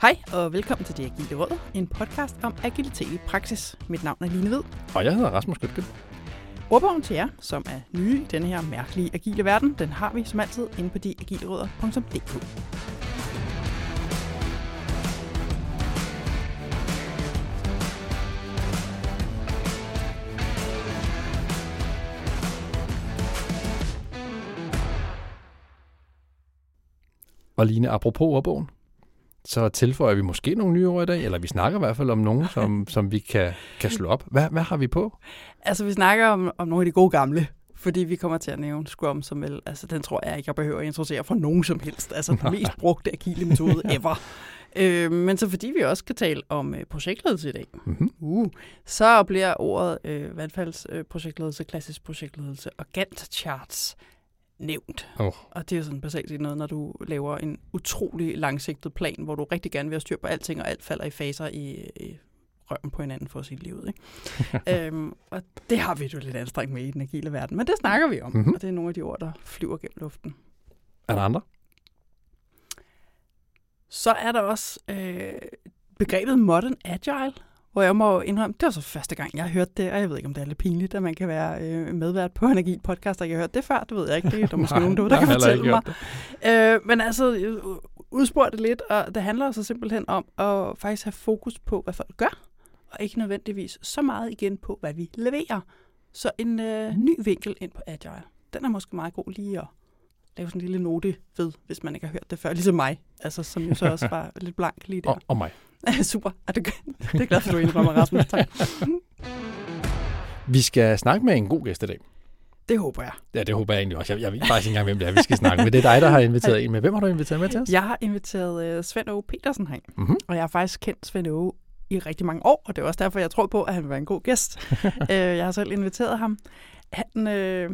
Hej og velkommen til Det Agile Råd, en podcast om agilitet i praksis. Mit navn er Line Ved. Og jeg hedder Rasmus Gytgen. Ordbogen til jer, som er nye i denne her mærkelige agile verden, den har vi som altid inde på deagilerødder.dk. Og Line, apropos ordbogen, så tilføjer vi måske nogle nye ord i dag, eller vi snakker i hvert fald om nogen, som, som vi kan, kan slå op. Hvad, hvad har vi på? Altså, vi snakker om, om nogle af de gode gamle, fordi vi kommer til at nævne Scrum som vel, altså den tror jeg ikke, jeg behøver at introducere for nogen som helst. Altså den mest brugte agile metode ever. Øh, men så fordi vi også skal tale om øh, projektledelse i dag, Mm-hmm. uh, så bliver ordet øh, vandfaldsprojektledelse, øh, klassisk projektledelse og Gantt charts nævnt. Oh. Og det er sådan basalt set noget, når du laver en utrolig langsigtet plan, hvor du rigtig gerne vil have styr på alting, og alt falder i faser i, i røven på hinanden for at sige livet. Ikke? øhm, og det har vi jo lidt anstrengt med i den agile verden, men det snakker vi om, Mhm. mm-hmm. og det er nogle af de ord, der flyver gennem luften. Er der andre? Så er der også øh, begrebet modern agile, hvor jeg må indrømme, det var så første gang, jeg har hørt det, og jeg ved ikke, om det er lidt pinligt, at man kan være øh, medvært på en agil podcast, og jeg har hørt det før, det ved jeg ikke, det er der måske Nej, nogen der jeg kan fortælle mig. Øh, men altså, øh, udspurgt det lidt, og det handler så simpelthen om at faktisk have fokus på, hvad folk gør, og ikke nødvendigvis så meget igen på, hvad vi leverer. Så en øh, ny vinkel ind på Agile, den er måske meget god lige at lave sådan en lille note ved, hvis man ikke har hørt det før, ligesom mig, altså som jo så også var lidt blank lige der. Og, og mig. Super, er det, det er glad for, at du indrømmer, Rasmus. Tak. Vi skal snakke med en god gæst i dag. Det håber jeg. Ja, det håber jeg egentlig også. Jeg, jeg ved faktisk ikke engang, hvem det er, vi skal snakke med. Det er dig, der har inviteret en med. Hvem har du inviteret med til os? Jeg har inviteret uh, Svend Åge Petersen herind, Mm-hmm. og jeg har faktisk kendt Svend Åge i rigtig mange år, og det er også derfor, jeg tror på, at han vil være en god gæst. øh, jeg har selv inviteret ham. Han, øh,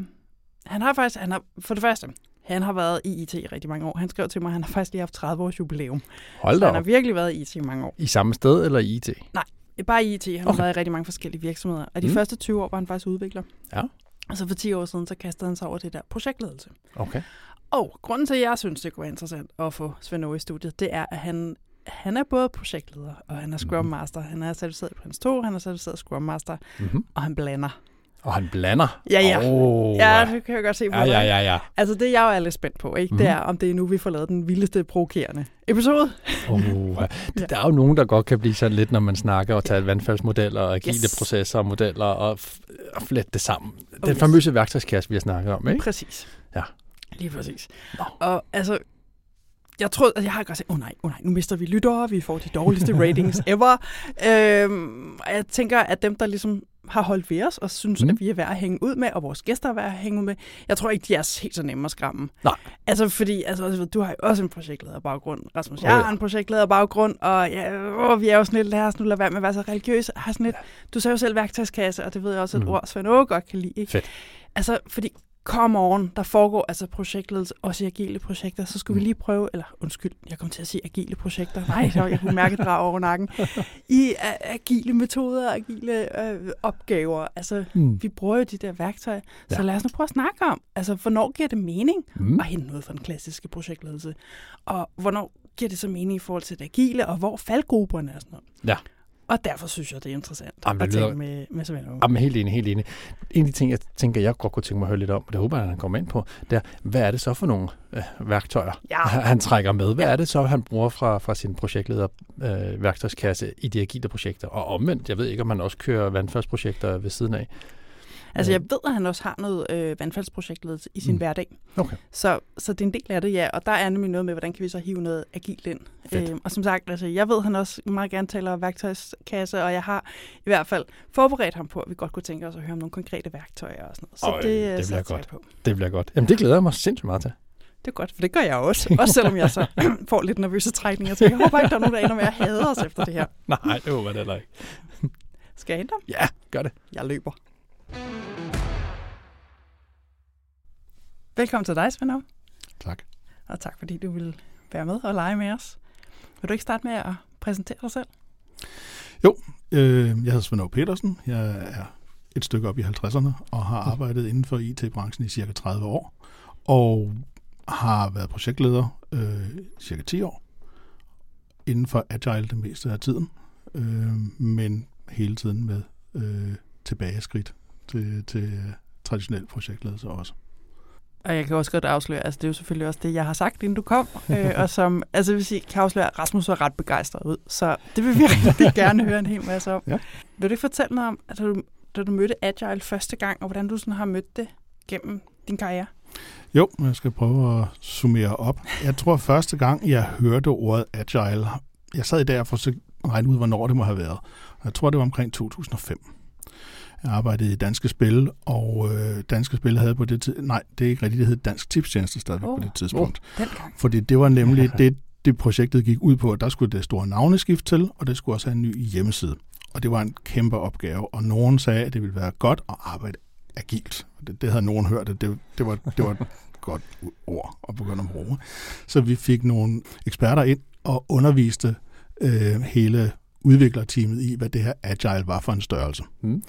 han har faktisk, han har, for det første, han har været i IT i rigtig mange år. Han skrev til mig, at han har faktisk lige haft 30 års jubilæum. Hold Så da han har virkelig været i IT i mange år. I samme sted eller i IT? Bare i IT. Han har Okay. været i rigtig mange forskellige virksomheder. Og de Mm. mm. første 20 år var han faktisk udvikler. Ja. Og så for 10 år siden, så kastede han sig over det der projektledelse. Okay. Og grunden til, at jeg synes, det kunne være interessant at få Svend Aage i studiet, det er, at han, han er både projektleder, og han er Scrum Mhm. Master. Han er certificeret i Prince 2, han er certificeret Scrum Master, Mm-hmm. og han blander. Og han blander. Ja, ja. Oh, Ja, det kan jeg godt se på ja, ja, ja, ja. Altså, det jeg jo er lidt spændt på, ikke? Mhm. det er, om det er nu, vi får lavet den vildeste provokerende episode. Oh, Ja. Der er jo nogen, der godt kan blive sådan lidt, når man snakker og tager vandfaldsmodeller og agile Yes. processer og modeller og, og flette det sammen. Den yes. famøse værktøjskasse, vi har snakket om, ikke? Præcis. Ja. Lige præcis. Nå. Og altså, jeg tror, at jeg har godt sagt, åh oh, nej, oh nej, nu mister vi lyttere, vi får de dårligste ratings ever. Øhm, og jeg tænker, at dem, der ligesom har holdt ved os og synes, Mm. at vi er værd at hænge ud med, og vores gæster er værd at hænge ud med, jeg tror ikke, de er helt så nemme at skræmme. Nej. Altså, fordi altså, du har jo også en projektlederbaggrund, Rasmus. Åh, Jeg ja. har en projektlederbaggrund, og ja, åh, vi er jo sådan lidt, lad os nu lade være med at være så religiøse. Har sådan lidt, du sagde jo selv værktøjskasse, og det ved jeg også, et Mm. ord, Svend Åge godt kan lide. Ikke? Fedt. Altså, fordi come on, der foregår altså projektledelse, også i agile projekter, så skulle vi Mm. lige prøve, eller undskyld, jeg kom til at sige agile projekter, nej, så jeg kunne mærke drag over nakken, i agile metoder, agile uh, opgaver, altså Mm. vi bruger jo de der værktøjer, så Ja. lad os nu prøve at snakke om, altså hvornår giver det mening Mm. at hente noget fra den klassiske projektledelse, og hvornår giver det så mening i forhold til det agile, og hvor faldgrupperne er sådan noget. Ja. Og derfor synes jeg, det er interessant Jamen, det at lyder- tale med, med Svend Aage. Jamen, helt enig, helt enig. En af de ting, jeg tænker, jeg godt kunne tænke mig at høre lidt om, og det håber jeg, han kommer ind på, det er, hvad er det så for nogle øh, værktøjer, Ja. han trækker med? Hvad Ja. er det så, han bruger fra, fra sin projektleder øh, værktøjskasse i de agile projekter? Og omvendt, jeg ved ikke, om han også kører vandfaldsprojekter ved siden af. Altså, jeg ved, at han også har noget øh, vandfaldsprojektledelse i sin Mm. hverdag. Okay. Så, så det er en del af det, ja. Og der er nemlig noget med, hvordan kan vi så hive noget agilt ind. Fedt. Øhm, og som sagt, altså, jeg ved, at han også meget gerne taler værktøjskasse, og jeg har i hvert fald forberedt ham på, at vi godt kunne tænke os at høre om nogle konkrete værktøjer og sådan noget. Så Øj, det, det øh, bliver jeg godt. På. Det bliver godt. Jamen, det glæder jeg mig sindssygt meget til. Det er godt, for det gør jeg også. Også selvom jeg så får lidt nervøse trækninger. Så jeg håber ikke, der er nogen, der ender med at hade os efter det her. Nej, det håber jeg heller ikke. Skal jeg hente ham? Ja, gør det. Jeg løber. Velkommen til dig, Svend. Tak. Og tak, fordi du vil være med og lege med os. Vil du ikke starte med at præsentere dig selv? Øh, jeg hedder Svend Petersen. Jeg er et stykke op i 50'erne og har arbejdet inden for IT-branchen i cirka 30 år. Og har været projektleder øh, cirka 10 år. inden for agile det meste af tiden, øh, men hele tiden med øh, tilbageskridt til, til traditionel projektledelse også. Og jeg kan også godt afsløre, altså det er jo selvfølgelig også det, jeg har sagt, inden du kom, øh, og som, altså jeg vil sige, kan afsløre, at Rasmus var ret begejstret ud, så det vil vi rigtig gerne høre en hel masse om. Ja. Vil du fortælle noget om, at du, da du mødte Agile første gang, og hvordan du sådan har mødt det gennem din karriere? Jo, jeg skal prøve at summere op. Jeg tror første gang, jeg hørte ordet agile, jeg sad i dag og forsøgte at regne ud, hvornår det må have været. Jeg tror, det var omkring 2005. Jeg arbejdede i Danske Spil, og øh, Danske Spil havde på det tid... Nej, det er ikke rigtigt, det hed Dansk Tipstjeneste stadigvæk oh, på det tidspunkt. Dengang. Fordi det var nemlig det, det projektet gik ud på, at der skulle det store navneskift til, og det skulle også have en ny hjemmeside. Og det var en kæmpe opgave, og nogen sagde, at det ville være godt at arbejde agilt. Det, det havde nogen hørt, at det, det, var, det var et godt ord at begynde at bruge. Så vi fik nogle eksperter ind og underviste øh, hele udviklerteamet i, hvad det her agile var for en størrelse. Mm.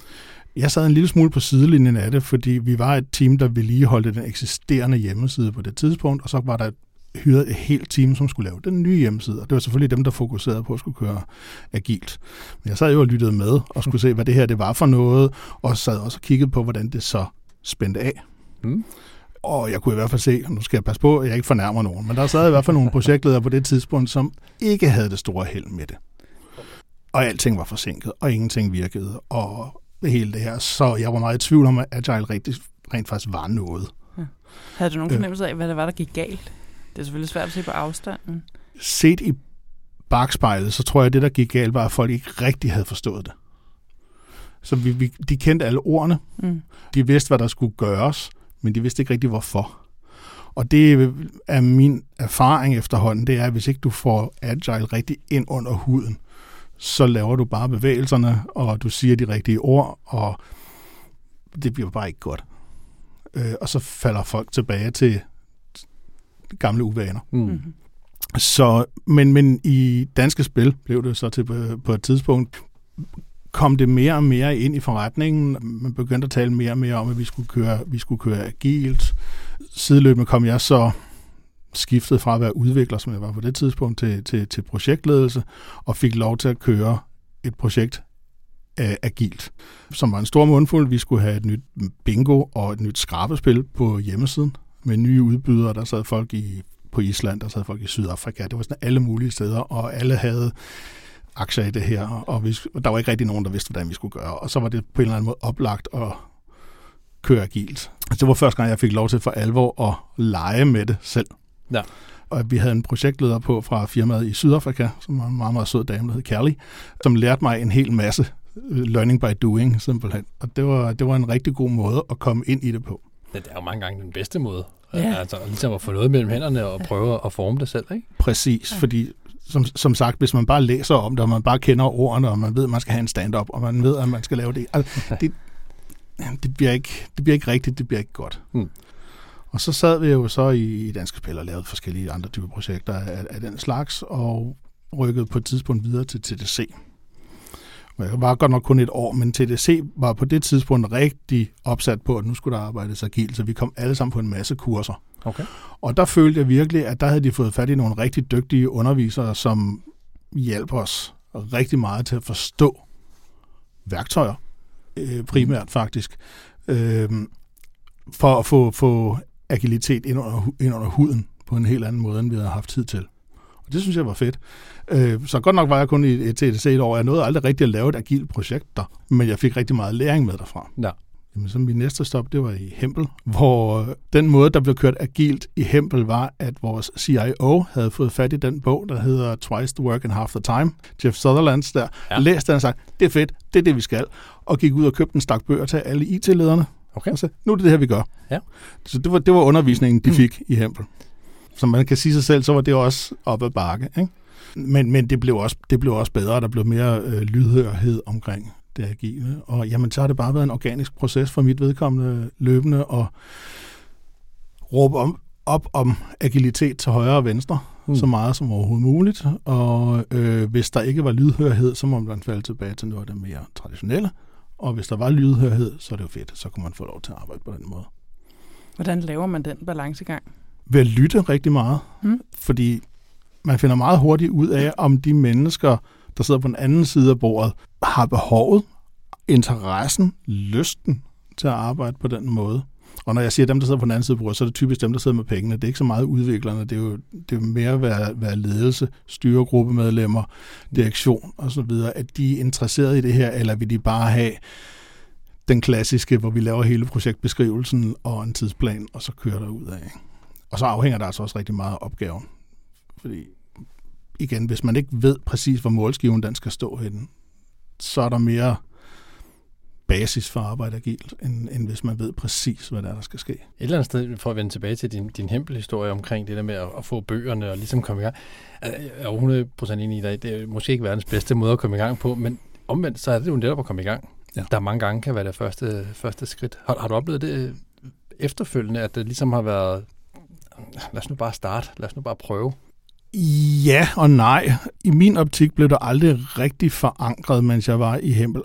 Jeg sad en lille smule på sidelinjen af det, fordi vi var et team, der vedligeholdte den eksisterende hjemmeside på det tidspunkt, og så var der hyret et helt team, som skulle lave den nye hjemmeside. Og det var selvfølgelig dem, der fokuserede på at skulle køre agilt. Men jeg sad jo og lyttede med og skulle se, hvad det her det var for noget, og sad også og kiggede på, hvordan det så spændte af. Mm. Og jeg kunne i hvert fald se, nu skal jeg passe på, at jeg ikke fornærmer nogen, men der sad i hvert fald nogle projektledere på det tidspunkt, som ikke havde det store held med det. Og alting var forsinket, og ingenting virkede, og det hele det her. Så jeg var meget i tvivl om, at Agile rigtig, rent faktisk var noget. Havde du nogen Øh. fornemmelse af, hvad det var, der gik galt? Det er selvfølgelig svært at se på afstanden. Set i bagspejlet, så tror jeg, at det, der gik galt, var, at folk ikke rigtig havde forstået det. Så vi, vi, de kendte alle ordene, Mm. de vidste, hvad der skulle gøres, men de vidste ikke rigtig, hvorfor. Og det er min erfaring efterhånden, det er, at hvis ikke du får agile rigtig ind under huden, så laver du bare bevægelserne, og du siger de rigtige ord, og det bliver bare ikke godt. Øh, og så falder folk tilbage til gamle uvaner. Mm. Mm. Så, men, men i danske spil blev det så til på, på et tidspunkt, kom det mere og mere ind i forretningen. Man begyndte at tale mere og mere om, at vi skulle køre, vi skulle køre agilt. Sideløbende kom jeg så skiftet fra at være udvikler, som jeg var på det tidspunkt, til, til, til projektledelse, og fik lov til at køre et projekt af agilt, som var en stor mundfuld. Vi skulle have et nyt bingo og et nyt skrabespil på hjemmesiden med nye udbydere. Der sad folk i, på Island, der sad folk i Sydafrika. Det var sådan alle mulige steder, og alle havde aktier i det her, og vi, der var ikke rigtig nogen, der vidste, hvordan vi skulle gøre. Og så var det på en eller anden måde oplagt at køre agilt. Det var første gang, jeg fik lov til for alvor at lege med det selv. Ja. Og vi havde en projektleder på fra firmaet i Sydafrika, som var en meget, meget sød dame, der hed Kelly, som lærte mig en hel masse øh, learning by doing, simpelthen. Og det var, det var en rigtig god måde at komme ind i det på. Det er jo mange gange den bedste måde. Ja. Altså ligesom at få noget mellem hænderne og prøve at forme det selv, ikke? Præcis, ja. fordi som, som sagt, hvis man bare læser om det, og man bare kender ordene, og man ved, at man skal have en stand-up, og man ved, at man skal lave det, altså, det, det, bliver ikke, det bliver ikke rigtigt, det bliver ikke godt. Mm. Og så sad vi jo så i, i Danske Spil og lavede forskellige andre typer projekter af, af den slags, og rykkede på et tidspunkt videre til TDC. Jeg var godt nok kun et år, men TDC var på det tidspunkt rigtig opsat på, at nu skulle der arbejdes agilt, så vi kom alle sammen på en masse kurser. Okay. Og der følte jeg virkelig, at der havde de fået fat i nogle rigtig dygtige undervisere, som hjalp os rigtig meget til at forstå værktøjer, øh, primært faktisk, øh, for at få, få agilitet ind under, ind under huden på en helt anden måde, end vi havde haft tid til. Og det synes jeg var fedt. Øh, så godt nok var jeg kun i et TDC et år. Jeg nåede aldrig rigtig at lave et agilt projekt der, men jeg fik rigtig meget læring med derfra. Ja. Jamen, så min næste stop, det var i Hempel, hvor øh, den måde, der blev kørt agilt i Hempel, var, at vores CIO havde fået fat i den bog, der hedder Twice the Work and Half the Time. Jeff Sutherlands der. Ja. Læste den og sagde, det er fedt, det er det, vi skal. Og gik ud og købte en stak bøger til alle IT-lederne. Okay. Og sagde, nu er det det her, vi gør. Ja. Så det var, det var undervisningen, de fik i Hempel. Som man kan sige sig selv, så var det også op ad bakke. Ikke? Men, men det, blev også, det blev også bedre. Der blev mere øh, lydhørhed omkring det agile. Og jamen, så har det bare været en organisk proces for mit vedkommende løbende at råbe om, op om agilitet til højre og venstre, Mm. mm. så meget som overhovedet muligt. Og øh, hvis der ikke var lydhørhed, så må man falde tilbage til noget af det mere traditionelle. Og hvis der var lydhørhed, så er det jo fedt. Så kunne man få lov til at arbejde på den måde. Hvordan laver man den balancegang? Ved at lytte rigtig meget. Mm. Fordi man finder meget hurtigt ud af, om de mennesker, der sidder på den anden side af bordet, har behovet, interessen, lysten til at arbejde på den måde. Og når jeg siger dem, der sidder på den anden side af bordet, så er det typisk dem, der sidder med pengene. Det er ikke så meget udviklerne, det er jo, det er mere at være, være ledelse, styregruppemedlemmer, direktion osv., at de er interesseret i det her, eller vil de bare have den klassiske, hvor vi laver hele projektbeskrivelsen og en tidsplan, og så kører der ud af. Og så afhænger der altså også rigtig meget af opgaven. Fordi igen, hvis man ikke ved præcis, hvor målskiven den skal stå henne, så er der mere basis for at arbejde agilt, end, end hvis man ved præcis, hvad der, er, der skal ske. Et eller andet sted, for at vende tilbage til din, din hempelhistorie omkring det der med at, at få bøgerne og ligesom komme i gang. Jeg er 100% enig i dig. Det er måske ikke verdens bedste måde at komme i gang på, men omvendt, så er det jo netop at komme i gang. Ja. Der mange gange kan være det første, første skridt. Har, har du oplevet det efterfølgende, at det ligesom har været, lad os nu bare starte, lad os nu bare prøve? Ja og nej. I min optik blev det aldrig rigtig forankret, mens jeg var i Hempel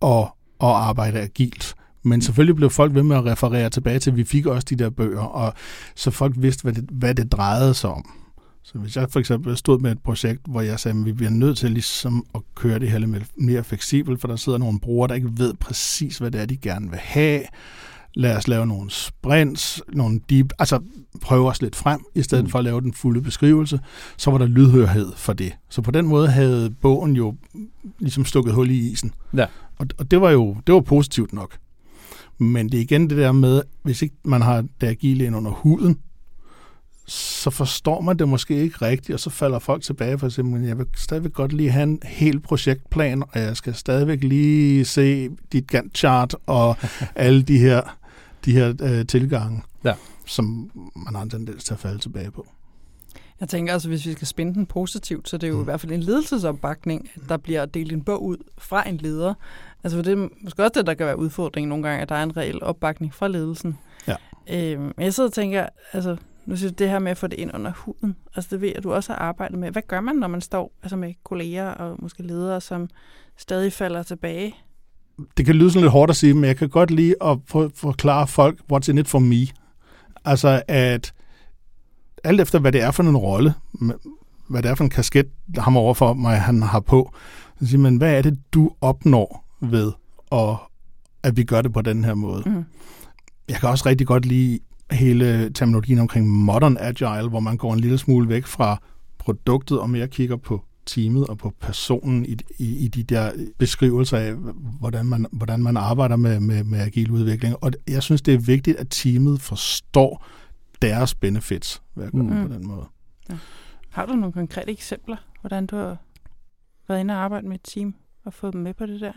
og, og arbejde agilt. Men selvfølgelig blev folk ved med at referere tilbage til, at vi fik også de der bøger, og så folk vidste, hvad det, hvad det drejede sig om. Så hvis jeg for eksempel stod med et projekt, hvor jeg sagde, at vi bliver nødt til ligesom at køre det her lidt mere fleksibelt, for der sidder nogle brugere, der ikke ved præcis, hvad det er, de gerne vil have. Lad os lave nogle sprints, nogle deep, altså prøve os lidt frem, i stedet mm. for at lave den fulde beskrivelse, så var der lydhørhed for det. Så på den måde havde bogen jo ligesom stukket hul i isen. Ja. Og, og det var jo det var positivt nok. Men det er igen det der med, hvis ikke man har det agile ind under huden, så forstår man det måske ikke rigtigt, og så falder folk tilbage for at sige, jeg vil stadigvæk godt lige have en hel projektplan, og jeg skal stadigvæk lige se dit Gantt-chart og alle de her, de her øh, tilgange, ja. som man har en tendens til at falde tilbage på. Jeg tænker altså, hvis vi skal spænde den positivt, så det er jo mm. i hvert fald en ledelsesopbakning, at der bliver delt en bog ud fra en leder. Altså for det er måske også det, der kan være udfordringen nogle gange, at der er en reel opbakning fra ledelsen. Ja. Øhm, jeg sidder og tænker, altså nu synes det her med at få det ind under huden, altså det ved jeg, at du også har arbejdet med. Hvad gør man, når man står altså med kolleger og måske ledere, som stadig falder tilbage? Det kan lyde sådan lidt hårdt at sige, men jeg kan godt lide at forklare folk, what's in it for me. Altså at alt efter, hvad det er for en rolle, hvad det er for en kasket, ham overfor mig, han har på, så siger man, hvad er det, du opnår ved, at, at vi gør det på den her måde? Mm. Jeg kan også rigtig godt lide hele terminologien omkring modern agile, hvor man går en lille smule væk fra produktet og mere kigger på teamet og på personen i, i, i de der beskrivelser af, hvordan man, hvordan man arbejder med, med, med agil udvikling. Og jeg synes, det er vigtigt, at teamet forstår deres benefits ved at gøre mm. på den måde. Ja. Har du nogle konkrete eksempler, hvordan du har været inde og arbejde med et team og fået dem med på det der?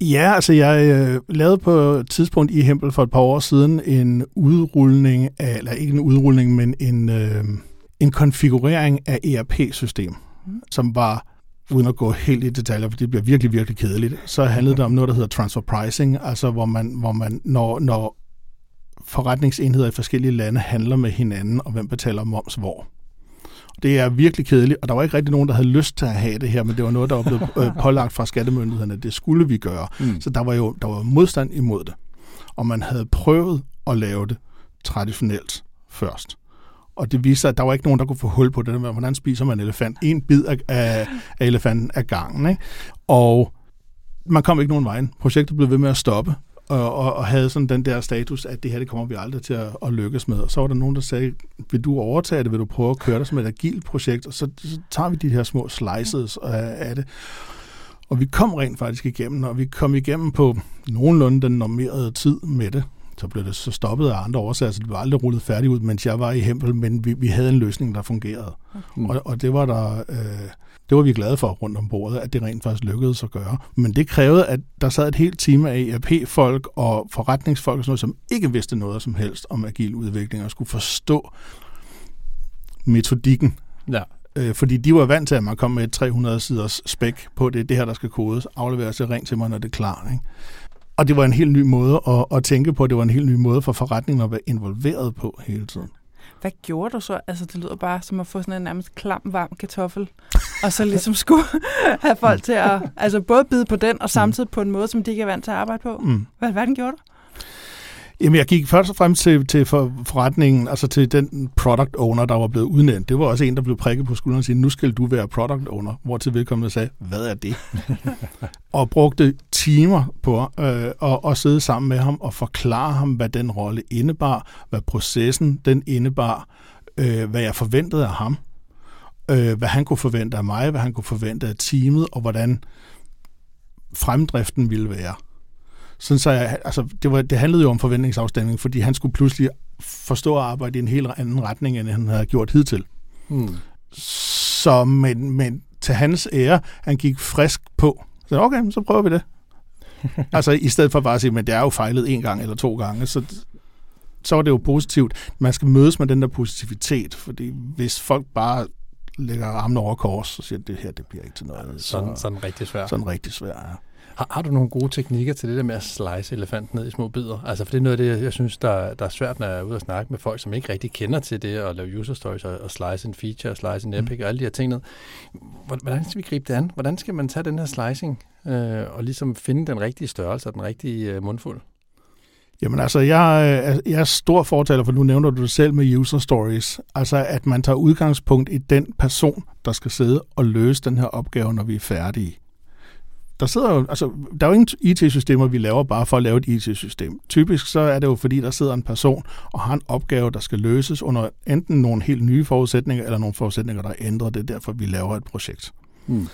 Ja, altså jeg øh, lavede på et tidspunkt i Hempel for et par år siden en udrulning af, eller ikke en udrulning, men en, øh, en konfigurering af ERP-system. Som var uden at gå helt i detaljer, for det bliver virkelig, virkelig kedeligt, så handlede det om noget, der hedder transfer pricing, altså hvor man, hvor man når, når forretningsenheder i forskellige lande handler med hinanden, og hvem betaler moms hvor. Det er virkelig kedeligt, og der var ikke rigtig nogen, der havde lyst til at have det her, men det var noget, der var blevet øh, pålagt fra skattemyndighederne. Det skulle vi gøre. Mm. Så der var jo der var modstand imod det. Og man havde prøvet at lave det traditionelt først. Og det viste sig, at der var ikke nogen, der kunne få hul på det. Hvordan spiser man en elefant? En bid af, af, af elefanten af gangen. Ikke? Og man kom ikke nogen vej. Projektet blev ved med at stoppe og, og, og havde sådan den der status, at det her, det kommer vi aldrig til at, at lykkes med. Og så var der nogen, der sagde, vil du overtage det, vil du prøve at køre det som et agilt projekt, og så, så tager vi de her små slices af, af det. Og vi kom rent faktisk igennem, og vi kom igennem på nogenlunde den normerede tid med det. Så blev det så stoppet af andre årsager, så det var aldrig rullet færdigt ud, mens jeg var i Hempel, men vi, vi havde en løsning, der fungerede. Mm. Og, og det var der... Øh, det var vi glade for rundt om bordet, at det rent faktisk lykkedes at gøre. Men det krævede, at der sad et helt team af ERP-folk og forretningsfolk, og sådan noget, som ikke vidste noget som helst om agil udvikling, og skulle forstå metodikken. Ja. Øh, fordi de var vant til, at man kom med et 300 siders spæk på det, det her, der skal kodes, afleveres det ring til mig, når det er klar. Ikke? Og det var en helt ny måde at, at tænke på, det var en helt ny måde for forretningen at være involveret på hele tiden. Hvad gjorde du så? Altså, det lyder bare som at få sådan en nærmest klam, varm kartoffel, og så ligesom skulle have folk til at altså både bide på den, og samtidig på en måde, som de ikke er vant til at arbejde på. Mm. Hvad, hvad den gjorde du? Jamen, jeg gik først og fremmest til, til for, forretningen, altså til den product owner, der var blevet udnævnt. Det var også en, der blev prikket på skulderen og sige, nu skal du være product owner. Hvor til vedkommende sagde, hvad er det? og brugte timer på øh, at, at sidde sammen med ham og forklare ham, hvad den rolle indebar, hvad processen den indebar, øh, hvad jeg forventede af ham, øh, hvad han kunne forvente af mig, hvad han kunne forvente af teamet, og hvordan fremdriften ville være. Sådan så jeg, altså, det, var, det handlede jo om forventningsafstemning, fordi han skulle pludselig forstå at arbejde i en helt anden retning, end han havde gjort hidtil. Hmm. Så, men, men til hans ære, han gik frisk på. Så okay, så prøver vi det. altså i stedet for bare at sige, men det er jo fejlet en gang eller to gange, så, så var det jo positivt. Man skal mødes med den der positivitet, fordi hvis folk bare lægger armene over kors, så siger det her, det bliver ikke til noget. Ja, sådan, så, sådan rigtig svært. Sådan rigtig svært, ja. Har, har du nogle gode teknikker til det der med at slice elefanten ned i små bidder? Altså, for det er noget af det, jeg synes, der, der er svært, når jeg er ude og snakke med folk, som ikke rigtig kender til det, at lave user stories og, og slice en feature, og slice en mm. epic mm. og alle de her ting ned. Hvordan skal vi gribe det an? Hvordan skal man tage den her slicing øh, og ligesom finde den rigtige størrelse og den rigtige øh, mundfuld? Jamen altså, jeg, øh, jeg er stor fortaler for, nu nævner du det selv med user stories, altså at man tager udgangspunkt i den person, der skal sidde og løse den her opgave, når vi er færdige der sidder jo, altså, der er jo ingen IT-systemer, vi laver bare for at lave et IT-system. Typisk så er det jo, fordi der sidder en person og har en opgave, der skal løses under enten nogle helt nye forudsætninger, eller nogle forudsætninger, der er ændret. Det er derfor, vi laver et projekt. Hmm.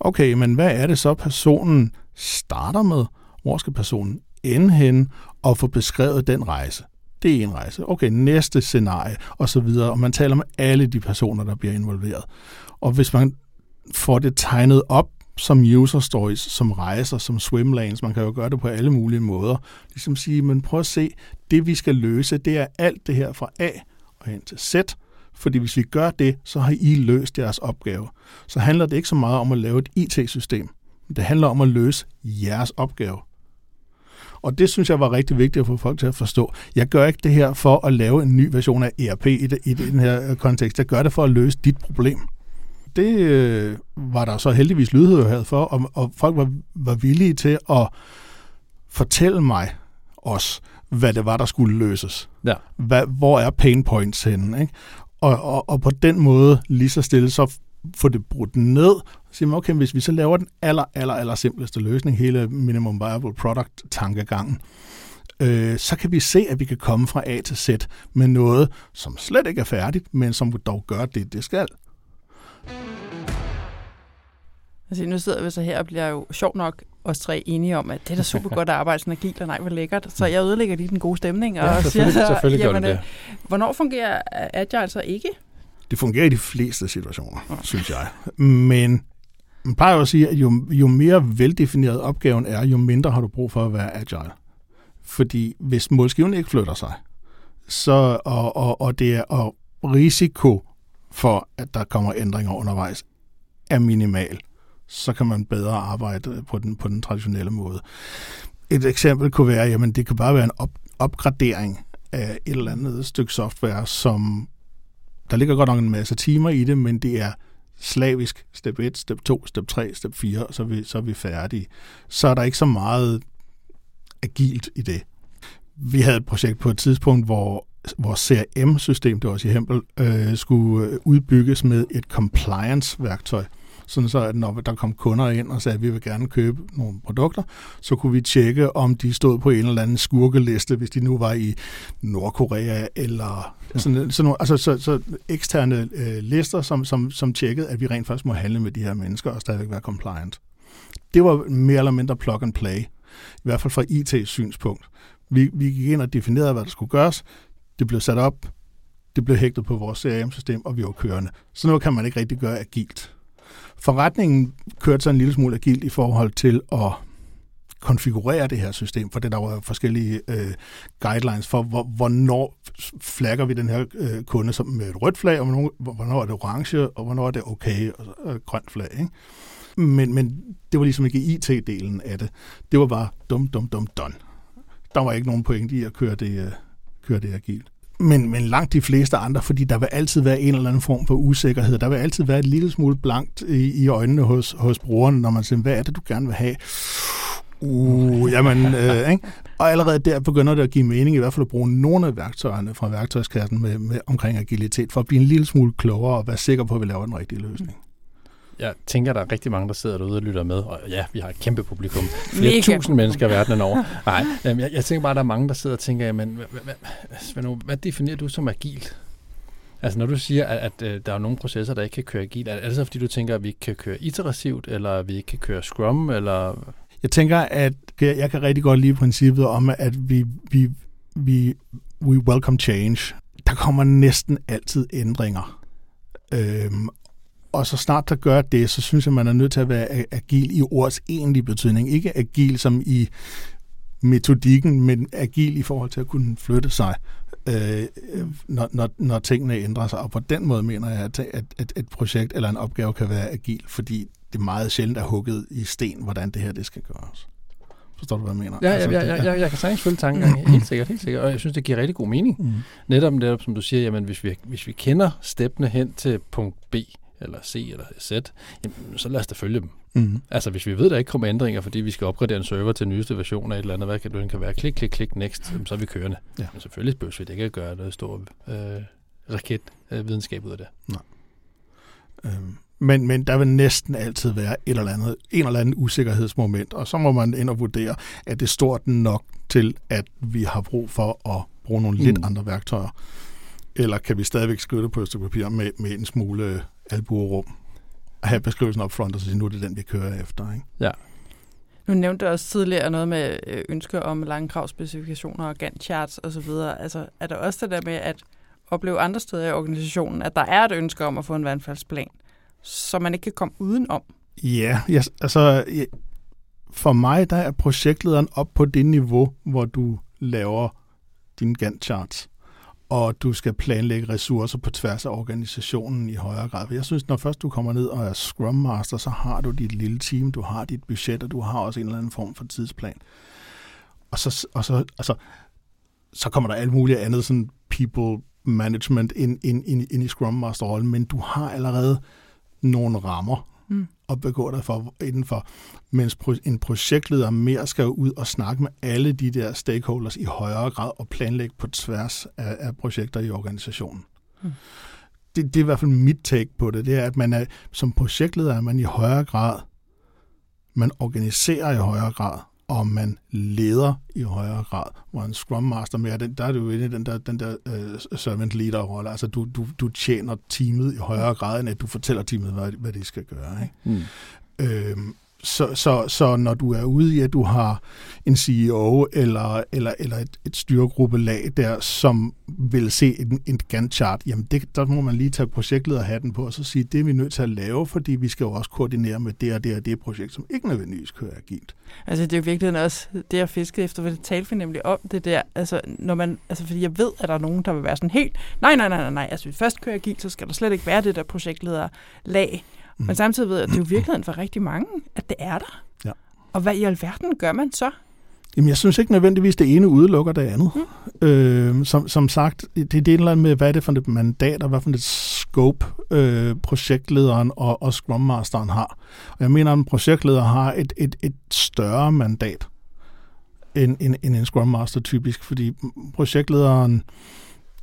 Okay, men hvad er det så, personen starter med? Hvor skal personen ende hen og få beskrevet den rejse? Det er en rejse. Okay, næste scenarie, og så videre. Og man taler med alle de personer, der bliver involveret. Og hvis man får det tegnet op som user stories, som rejser, som swimlanes. Man kan jo gøre det på alle mulige måder. Ligesom sige, men prøv at se, det vi skal løse, det er alt det her fra A og hen til Z. Fordi hvis vi gør det, så har I løst jeres opgave. Så handler det ikke så meget om at lave et IT-system. Det handler om at løse jeres opgave. Og det synes jeg var rigtig vigtigt at få folk til at forstå. Jeg gør ikke det her for at lave en ny version af ERP i, det, i den her kontekst. Jeg gør det for at løse dit problem det øh, var der så heldigvis lydhørhed for, og, og folk var, var villige til at fortælle mig også, hvad det var, der skulle løses. Ja. Hvad, hvor er pain points henne? Ikke? Og, og, og på den måde lige så stille, så få det brudt ned, og sige, okay, hvis vi så laver den aller, aller, aller simpleste løsning, hele minimum viable product tankegangen, øh, så kan vi se, at vi kan komme fra A til Z med noget, som slet ikke er færdigt, men som dog gør det, det skal. Altså, nu sidder vi så her og bliver jo sjov nok os tre enige om, at det er da super godt at arbejde sådan agilt, og nej, hvor lækkert. Så jeg ødelægger lige den gode stemning. Og ja, siger, selvfølgelig jamen, gør det det. Hvornår fungerer Agile så ikke? Det fungerer i de fleste situationer, okay. synes jeg. Men man plejer jo at sige, at jo, jo mere veldefineret opgaven er, jo mindre har du brug for at være agile. Fordi hvis målskiven ikke flytter sig, så, og, og, og det er og risiko for, at der kommer ændringer undervejs, er minimal. Så kan man bedre arbejde på den, på den traditionelle måde. Et eksempel kunne være, jamen det kan bare være en op, opgradering af et eller andet stykke software, som der ligger godt nok en masse timer i det, men det er slavisk step 1, step 2, step 3, step 4, og så er vi, så er vi færdige. Så er der ikke så meget agilt i det. Vi havde et projekt på et tidspunkt, hvor vores CRM-system, det var også i Hempel, øh, skulle udbygges med et compliance-værktøj. Sådan så, at når der kom kunder ind og sagde, at vi vil gerne købe nogle produkter, så kunne vi tjekke, om de stod på en eller anden skurkeliste, hvis de nu var i Nordkorea, eller sådan, sådan nogle, altså så, så eksterne øh, lister, som, som, som tjekkede, at vi rent faktisk må handle med de her mennesker og stadigvæk være compliant. Det var mere eller mindre plug and play, i hvert fald fra IT-synspunkt. Vi, vi gik ind og definerede, hvad der skulle gøres. Det blev sat op, det blev hægtet på vores CRM-system, og vi var kørende. Så noget kan man ikke rigtig gøre agilt. Forretningen kørte så en lille smule agilt i forhold til at konfigurere det her system, for det der var forskellige øh, guidelines for, hvor, hvornår flagger vi den her øh, kunde som med et rødt flag, og hvornår, hvornår er det orange, og hvornår er det okay, og øh, grønt flag. Ikke? Men, men det var ligesom ikke IT-delen af det. Det var bare dum, dum, dum, done. Der var ikke nogen point i at køre det, øh, køre det agilt. Men, men langt de fleste andre, fordi der vil altid være en eller anden form for usikkerhed. Der vil altid være et lille smule blankt i, i øjnene hos, hos brugeren, når man siger, hvad er det, du gerne vil have? Uh, jamen, øh, ikke? Og allerede der begynder det at give mening, i hvert fald at bruge nogle af værktøjerne fra værktøjskassen med, med omkring agilitet, for at blive en lille smule klogere og være sikker på, at vi laver den rigtige løsning. Jeg tænker, der er rigtig mange, der sidder derude og lytter med. Og ja, vi har et kæmpe publikum. Flere tusind mennesker verden over. Nej, jeg, jeg tænker bare, der er mange, der sidder og tænker, jamen, hvad, hvad, hvad, definerer du som agil? Altså når du siger, at, at, at der er nogle processer, der ikke kan køre agil, er, er det så fordi, du tænker, at vi ikke kan køre iterativt, eller at vi ikke kan køre Scrum, eller... Jeg tænker, at jeg kan rigtig godt lide princippet om, at vi, vi, vi we welcome change. Der kommer næsten altid ændringer. Øhm, og så snart der gør det, så synes jeg, man er nødt til at være agil i ordets egentlige betydning. Ikke agil som i metodikken, men agil i forhold til at kunne flytte sig, øh, når, når, når tingene ændrer sig. Og på den måde mener jeg, at, at, at et projekt eller en opgave kan være agil, fordi det meget sjældent er hugget i sten, hvordan det her det skal gøres. Forstår du, hvad jeg mener? Ja, altså, ja, ja, ja, ja, jeg kan sagtens følge tanken. Helt sikkert, helt sikkert. Og jeg synes, det giver rigtig god mening. Mm. Netop, netop som du siger, jamen, hvis vi, hvis vi kender steppene hen til punkt B, eller C eller Z, jamen, så lad os da følge dem. Mm. Altså hvis vi ved, der ikke kommer ændringer, fordi vi skal opgradere en server til nyeste version af et eller andet, hvad kan det kan være, klik, klik, klik, next, mm. så er vi kørende. Ja. Men selvfølgelig behøver vi det ikke at gøre noget stor øh, raketvidenskab øh, ud af det. Nej. Øhm. Men, men der vil næsten altid være et eller andet, en eller anden usikkerhedsmoment, og så må man ind og vurdere, at det er stort nok til, at vi har brug for at bruge nogle mm. lidt andre værktøjer. Eller kan vi stadigvæk skrive det på et stykke papir med, med en smule albuerum. Have beskrivelsen op front, og så sige, nu er det den, vi kører efter. Ikke? Ja. Nu nævnte du også tidligere noget med øh, ønsker om lange kravspecifikationer og Gantt-charts osv. Altså, er der også det der med at opleve andre steder i organisationen, at der er et ønske om at få en vandfaldsplan, så man ikke kan komme udenom? Ja, yes, altså for mig der er projektlederen op på det niveau, hvor du laver din Gantt-charts og du skal planlægge ressourcer på tværs af organisationen i højere grad. Jeg synes, når først du kommer ned og er Scrum Master, så har du dit lille team, du har dit budget, og du har også en eller anden form for tidsplan. Og så, og så, altså, så kommer der alt muligt andet, sådan people management ind, ind, ind, ind i Scrum Master-rollen, men du har allerede nogle rammer at begå dig for, indenfor, mens en projektleder mere skal ud og snakke med alle de der stakeholders i højere grad og planlægge på tværs af, af projekter i organisationen. Mm. Det, det er i hvert fald mit take på det, det er, at man er, som projektleder er man i højere grad, man organiserer i højere grad, og man leder i højere grad, hvor en Scrum Master mere, den, der er du inde i den der, den der uh, servant leader-rolle. Altså du, du, du tjener teamet i højere grad, end at du fortæller teamet, hvad, hvad de skal gøre. Ikke? Mm. Øhm, så, så, så når du er ude i, at du har en CEO eller, eller, eller et, et styregruppe-lag der, som vil se en, en Gantt-chart, jamen det, der må man lige tage projektlederhatten på og så sige, det er vi nødt til at lave, fordi vi skal jo også koordinere med det og det og det projekt, som ikke nødvendigvis kører agilt. Altså det er jo virkelig også det, jeg fiskede efter, for det talte vi nemlig om det der, altså når man, altså fordi jeg ved, at der er nogen, der vil være sådan helt, nej, nej, nej, nej, nej, altså hvis vi først kører agilt, så skal der slet ikke være det der projektlederlag, Mm. Men samtidig ved jeg, at det er jo virkeligheden for rigtig mange, at det er der. Ja. Og hvad i alverden gør man så? Jamen, jeg synes ikke nødvendigvis, det ene udelukker det andet. Mm. Øh, som, som sagt, det, det er et eller andet med, hvad er det for et mandat, og hvad for et scope øh, projektlederen og, og Scrum Masteren har. Og jeg mener, at en projektleder har et, et, et større mandat end, end, end en Scrum Master typisk, fordi projektlederen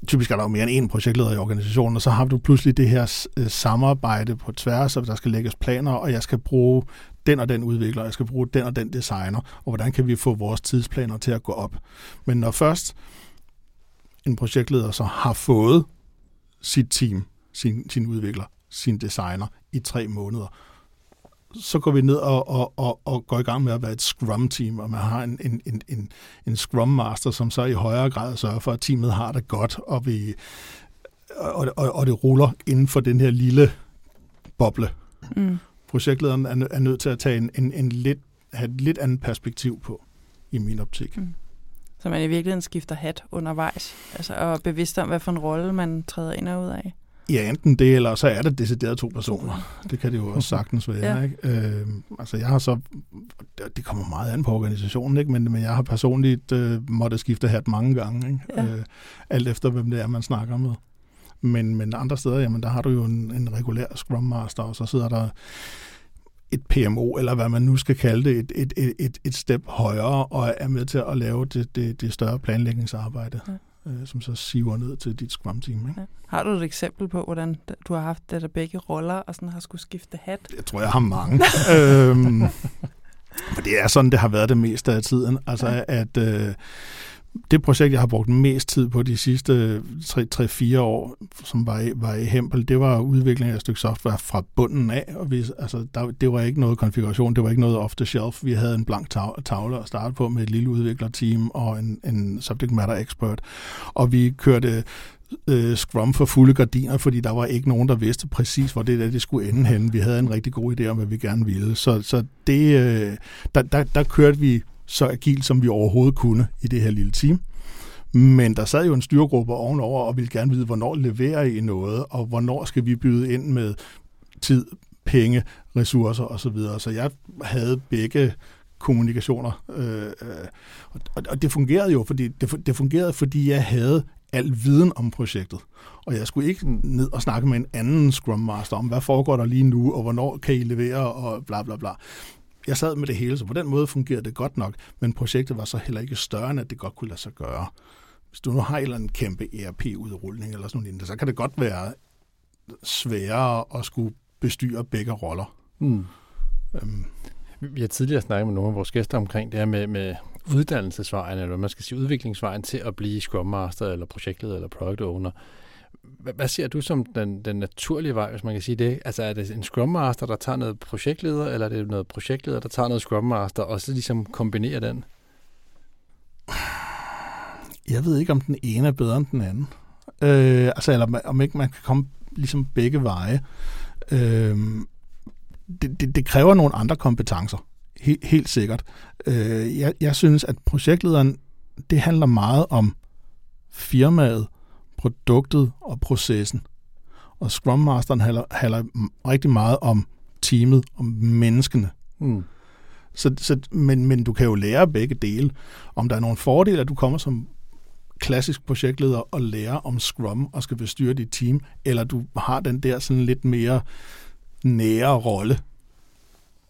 typisk er der jo mere end én projektleder i organisationen, og så har du pludselig det her øh, samarbejde på tværs, og der skal lægges planer, og jeg skal bruge den og den udvikler, jeg skal bruge den og den designer, og hvordan kan vi få vores tidsplaner til at gå op. Men når først en projektleder så har fået sit team, sin, sin udvikler, sin designer i tre måneder, så går vi ned og, og, og, og går i gang med at være et Scrum-team, og man har en, en, en, en, en Scrum-master, som så i højere grad sørger for, at teamet har det godt, og, vi, og, og, og det ruller inden for den her lille boble. Mm. Projektlederen er, er nødt til at tage en, en, en lidt, have et lidt andet perspektiv på, i min optik. Mm. Så man i virkeligheden skifter hat undervejs, altså, og bevidst om, hvad for en rolle man træder ind og ud af. Ja, enten det, eller så er det decideret to personer. Det kan det jo også sagtens være. Ja. Ikke? Øh, altså jeg har så, det kommer meget an på organisationen, ikke? Men, men jeg har personligt øh, måttet skifte hat mange gange, ikke? Ja. Øh, alt efter hvem det er, man snakker med. Men, men andre steder, jamen der har du jo en, en regulær Scrum Master, og så sidder der et PMO, eller hvad man nu skal kalde det, et, et, et, et, et step højere, og er med til at lave det, det, det større planlægningsarbejde, ja. Øh, som så siver ned til dit Scrum-team. Ikke? Ja. Har du et eksempel på, hvordan du har haft det der begge roller, og sådan har skulle skifte hat? Jeg tror, jeg har mange. øhm, for det er sådan, det har været det meste af tiden. Altså, ja. at... Øh, det projekt, jeg har brugt mest tid på de sidste 3-4 år, som var i, var i Hempel, det var udvikling af et stykke software fra bunden af. Og vi, altså, der, det var ikke noget konfiguration, det var ikke noget off-the-shelf. Vi havde en blank tavle at starte på med et lille udviklerteam og en, en subject matter expert. Og vi kørte øh, Scrum for fulde gardiner, fordi der var ikke nogen, der vidste præcis, hvor det der det skulle ende hen. Vi havde en rigtig god idé om, hvad vi gerne ville. Så, så det, øh, der, der, der kørte vi så agil, som vi overhovedet kunne i det her lille team. Men der sad jo en styregruppe ovenover og ville gerne vide, hvornår leverer I noget, og hvornår skal vi byde ind med tid, penge, ressourcer osv. Så jeg havde begge kommunikationer. Øh, øh, og, og det fungerede jo, fordi det, det fungerede, fordi jeg havde al viden om projektet. Og jeg skulle ikke ned og snakke med en anden Scrum Master om, hvad foregår der lige nu, og hvornår kan I levere, og bla bla bla jeg sad med det hele, så på den måde fungerede det godt nok, men projektet var så heller ikke større, end at det godt kunne lade sig gøre. Hvis du nu har en eller anden kæmpe ERP-udrulning eller sådan noget, så kan det godt være sværere at skulle bestyre begge roller. Mm. Øhm. Vi har tidligere snakket med nogle af vores gæster omkring det her med, med uddannelsesvejen, eller hvad man skal sige, udviklingsvejen til at blive Scrum Master, eller projektleder, eller Product Owner. Hvad ser du som den, den naturlige vej, hvis man kan sige det? Altså er det en Scrum Master, der tager noget projektleder, eller er det noget projektleder, der tager noget Scrum Master, og så ligesom kombinerer den? Jeg ved ikke, om den ene er bedre end den anden. Øh, altså, eller om ikke man kan komme ligesom begge veje. Øh, det, det, det kræver nogle andre kompetencer. Helt, helt sikkert. Øh, jeg, jeg synes, at projektlederen, det handler meget om firmaet, produktet og processen. Og Scrum Masteren handler, handler rigtig meget om teamet, om menneskene. Mm. Så, så, men, men du kan jo lære begge dele. Om der er nogle fordele, at du kommer som klassisk projektleder og lærer om Scrum og skal bestyre dit team, eller du har den der sådan lidt mere nære rolle,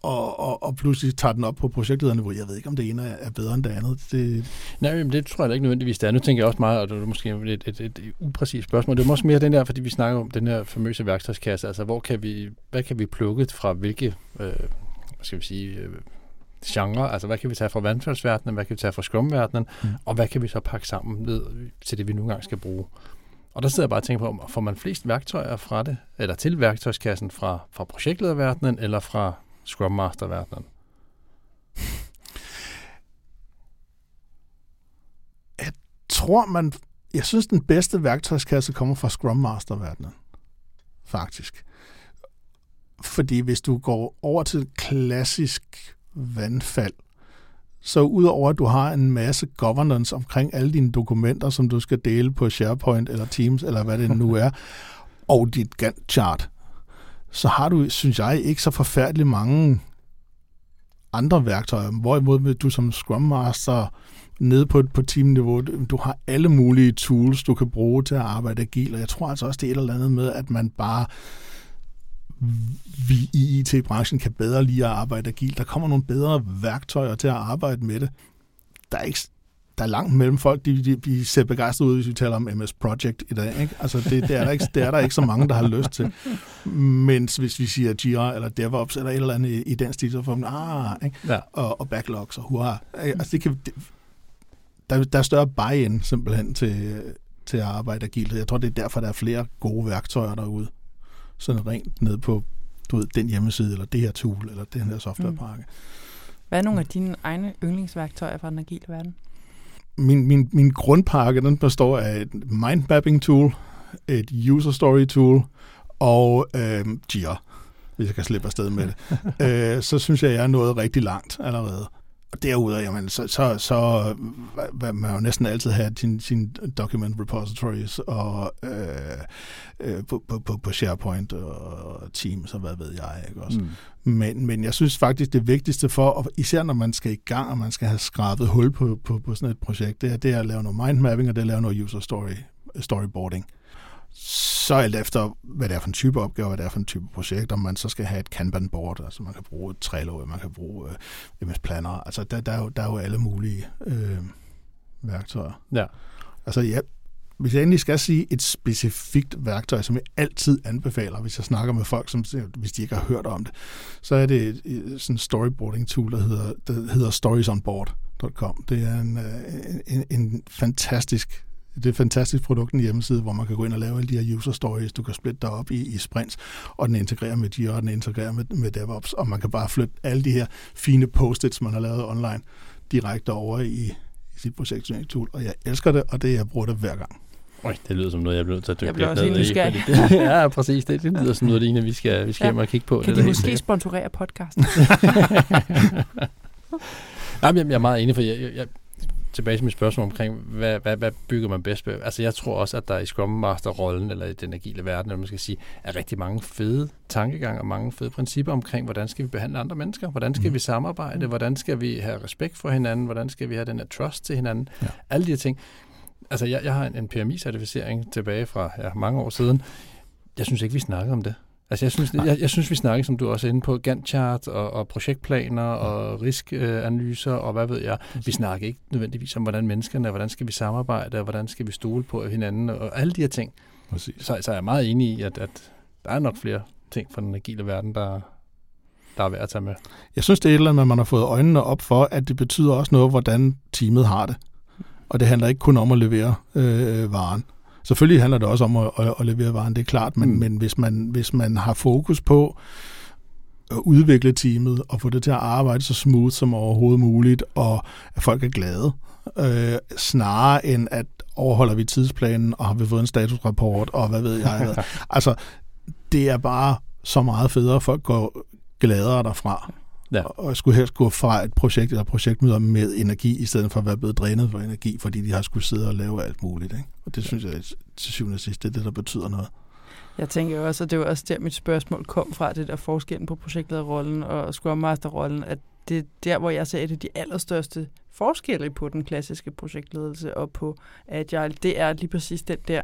og, og, og pludselig tager den op på projektlederne, jeg ved ikke, om det ene er bedre end det andet. Det... Nej, men det tror jeg da ikke nødvendigvis, det er. Nu tænker jeg også meget, og det er måske et, et, et, upræcist spørgsmål. Det er også mere den der, fordi vi snakker om den her famøse værktøjskasse, altså hvor kan vi, hvad kan vi plukke fra hvilke, øh, hvad skal vi sige, øh, genre, altså hvad kan vi tage fra vandfaldsverdenen, hvad kan vi tage fra skumverdenen, mm. og hvad kan vi så pakke sammen ned til det, vi nu engang skal bruge. Og der sidder jeg bare og tænker på, får man flest værktøjer fra det, eller til værktøjskassen fra, fra projektlederverdenen, eller fra Scrum Master-verdenen? Jeg tror, man... Jeg synes, den bedste værktøjskasse kommer fra Scrum Master-verdenen. Faktisk. Fordi hvis du går over til klassisk vandfald, så udover at du har en masse governance omkring alle dine dokumenter, som du skal dele på SharePoint eller Teams, eller hvad det nu er, og dit Gantt-chart, så har du, synes jeg, ikke så forfærdeligt mange andre værktøjer. Hvorimod du som Scrum Master nede på, på teamniveau, du har alle mulige tools, du kan bruge til at arbejde agil, og jeg tror altså også, det er et eller andet med, at man bare vi i IT-branchen kan bedre lide at arbejde agil. Der kommer nogle bedre værktøjer til at arbejde med det. Der er ikke, der er langt mellem folk, de, de, de ser begejstret ud, hvis vi taler om MS Project i dag. Ikke? Altså, det, det, er der ikke, det er der ikke så mange, der har lyst til. Mens hvis vi siger Jira eller DevOps eller et eller andet i, i den stil, så får man, ah, ikke? Ja. Og, og backlogs og hurra. Altså, det kan, det, der, der er større buy-in simpelthen til, til at arbejde agilt. Jeg tror, det er derfor, der er flere gode værktøjer derude. Sådan rent ned på du ved, den hjemmeside, eller det her tool, eller den her softwarepakke. Mm. Hvad er nogle af dine egne yndlingsværktøjer fra den agile verden? Min, min, min grundpakke, den består af et mindmapping tool, et user story tool og øh, Jira, hvis jeg kan slippe afsted med det. øh, så synes jeg, jeg er nået rigtig langt allerede. Og derudover, jamen, så, så, så hvad, man jo næsten altid have sin, sin document repositories og øh, øh, på, på, på SharePoint og Teams og hvad ved jeg. Ikke også? Mm. Men, men jeg synes faktisk, det vigtigste for, især når man skal i gang, og man skal have skrabet hul på, på, på sådan et projekt, det er, det er at lave noget mindmapping, og det er at lave noget user story, storyboarding. Så så alt efter, hvad det er for en type opgave, hvad det er for en type projekt, om man så skal have et Kanban-board, altså man kan bruge et Trello, man kan bruge øh, MS Planner, altså der, der, er jo, der er jo alle mulige øh, værktøjer. Ja. Altså ja, hvis jeg endelig skal sige et specifikt værktøj, som jeg altid anbefaler, hvis jeg snakker med folk, som, hvis de ikke har hørt om det, så er det et, et sådan storyboarding tool, der hedder, der hedder storiesonboard.com. Det er en, øh, en, en fantastisk det er et fantastisk produkt, en hjemmeside, hvor man kan gå ind og lave alle de her user stories. Du kan splitte dig op i, i sprints, og den integrerer med Jira, og den integrerer med, med DevOps, og man kan bare flytte alle de her fine post-its, man har lavet online, direkte over i, i sit projekttool. Og jeg elsker det, og det jeg bruger det hver gang. Øj, det lyder som noget, jeg bliver nødt til at dykke Jeg bliver også lidt ned i, fordi det- Ja, præcis. Det, det lyder som noget, Line, vi skal, vi skal Ja. hjem og kigge på. Kan det de måske sikkert. sponsorere podcasten? Nej, men jeg, jeg er meget enig, for jeg, jeg, jeg, tilbage til mit spørgsmål omkring, hvad, hvad, hvad bygger man bedst på? Altså, jeg tror også, at der i Scrum Master-rollen, eller i den agile verden, eller man skal sige, er rigtig mange fede tankegange og mange fede principper omkring, hvordan skal vi behandle andre mennesker? Hvordan skal Mhm. vi samarbejde? Hvordan skal vi have respekt for hinanden? Hvordan skal vi have den her trust til hinanden? Ja. Alle de her ting. Altså, jeg, jeg har en, en PMI-certificering tilbage fra ja, mange år siden. Jeg synes ikke, vi snakkede om det. Altså, jeg synes, jeg, jeg synes vi snakker, som du også er inde på, Gantt-chart og, og projektplaner og riskanalyser og hvad ved jeg. Vi snakker ikke nødvendigvis om, hvordan menneskerne er, hvordan skal vi samarbejde, og hvordan skal vi stole på hinanden, og alle de her ting. Præcis. Så, så er jeg meget enig i, at, at der er nok flere ting fra den agile verden, der, der er værd at tage med. Jeg synes, det er et eller andet, man har fået øjnene op for, at det betyder også noget, hvordan teamet har det. Og det handler ikke kun om at levere øh, varen. Selvfølgelig handler det også om at, at, at levere varen, det er klart, men, Mm. men hvis, man, hvis man har fokus på at udvikle teamet og få det til at arbejde så smooth som overhovedet muligt, og at folk er glade, øh, snarere end at overholder vi tidsplanen, og har vi fået en statusrapport, og hvad ved jeg. altså, det er bare så meget federe, folk går gladere derfra. Ja. Og skulle helst gå fra et projekt eller projektmøder med energi, i stedet for at være blevet drænet for energi, fordi de har skulle sidde og lave alt muligt. Ikke? Og det synes jeg til syvende og sidst, det er det, der betyder noget. Jeg tænker jo også, at det var også der, mit spørgsmål kom fra, det der forskellen på projektlederrollen og Scrum Master-rollen, at det er der, hvor jeg ser et af de allerstørste forskelle på den klassiske projektledelse og på Agile, det er lige præcis den der,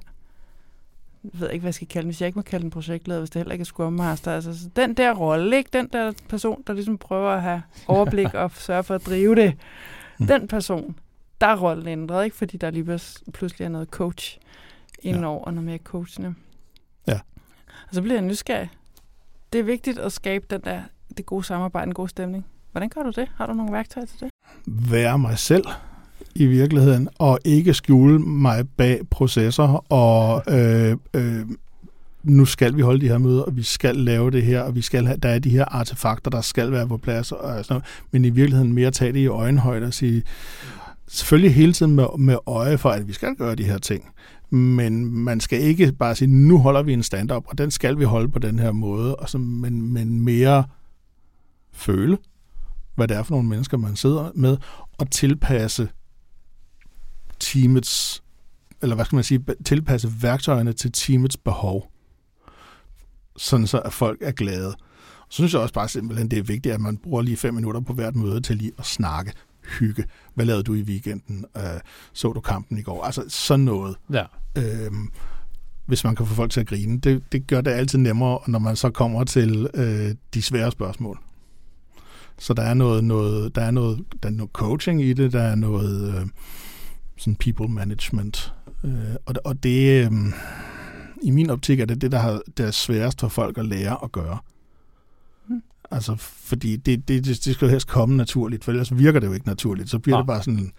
jeg ved ikke, hvad jeg skal kalde den, hvis jeg ikke må kalde den projektleder, hvis det heller ikke er Scrum Master. Altså, så den der rolle, ikke? den der person, der ligesom prøver at have overblik og sørge for at drive det, den person, der er rollen ændret, ikke? fordi der lige pluds- pludselig er noget coach indenover, og noget mere coachende. Ja. Og så bliver jeg nysgerrig. Det er vigtigt at skabe den der, det gode samarbejde, en god stemning. Hvordan gør du det? Har du nogle værktøjer til det? Være mig selv i virkeligheden, og ikke skjule mig bag processer, og øh, øh, nu skal vi holde de her møder, og vi skal lave det her, og vi skal have, der er de her artefakter, der skal være på plads, og sådan noget. men i virkeligheden mere tage det i øjenhøjde og sige, selvfølgelig hele tiden med, med øje for, at vi skal gøre de her ting, men man skal ikke bare sige, nu holder vi en stand-up, og den skal vi holde på den her måde, og så, men, men mere føle, hvad det er for nogle mennesker, man sidder med, og tilpasse teamets, eller hvad skal man sige, tilpasse værktøjerne til teamets behov, sådan så at folk er glade. Så synes jeg også bare simpelthen, det er vigtigt, at man bruger lige fem minutter på hvert møde til lige at snakke, hygge. Hvad lavede du i weekenden? Øh, så du kampen i går? Altså sådan noget. Ja. Øhm, hvis man kan få folk til at grine. Det, det gør det altid nemmere, når man så kommer til øh, de svære spørgsmål. Så der er noget, noget, der er noget, der er noget coaching i det, der er noget øh, sådan people management. Øh, og, og det, øh, i min optik er det det, der, har, der er sværest for folk at lære at gøre. Mm. Altså, fordi det, det, det, det skal jo helst komme naturligt, for ellers virker det jo ikke naturligt. Så bliver Nej. det bare sådan,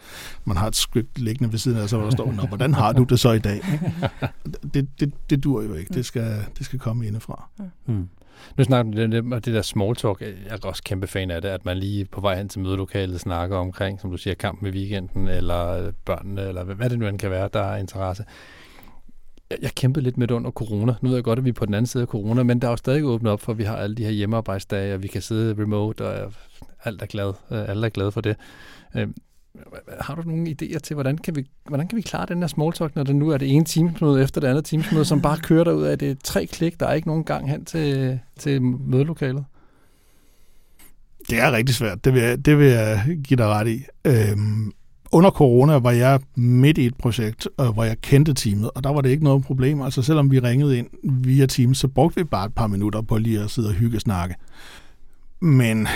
man har et script liggende ved siden af sig, hvor der står, Nå, hvordan har du det så i dag? Det, det, det dur jo ikke. Det skal, det skal komme indefra. Hmm. Nu snakker du det, det, det der small talk. Jeg er også kæmpe fan af det, at man lige på vej hen til mødelokalet snakker omkring, som du siger, kampen i weekenden, eller børnene, eller hvad- det nu end kan være, der er interesse. Jeg, kæmpede lidt med det under corona. Nu ved jeg godt, at vi er på den anden side af corona, men der er jo stadig åbnet op for, at vi har alle de her hjemmearbejdsdage, og vi kan sidde remote, og alt er glad. Øh, alle er glade for det. Øhm, har du nogle idéer til, hvordan kan vi, hvordan kan vi klare den her small talk, når det nu er det ene teamsmøde efter det andet teamsmøde, som bare kører derud af det er tre klik, der er ikke nogen gang hen til, til mødelokalet? Det er rigtig svært, det vil jeg, det vil jeg give dig ret i. Øhm, under corona var jeg midt i et projekt, øh, hvor jeg kendte teamet, og der var det ikke noget problem. Altså selvom vi ringede ind via Teams, så brugte vi bare et par minutter på lige at sidde og hygge snakke. Men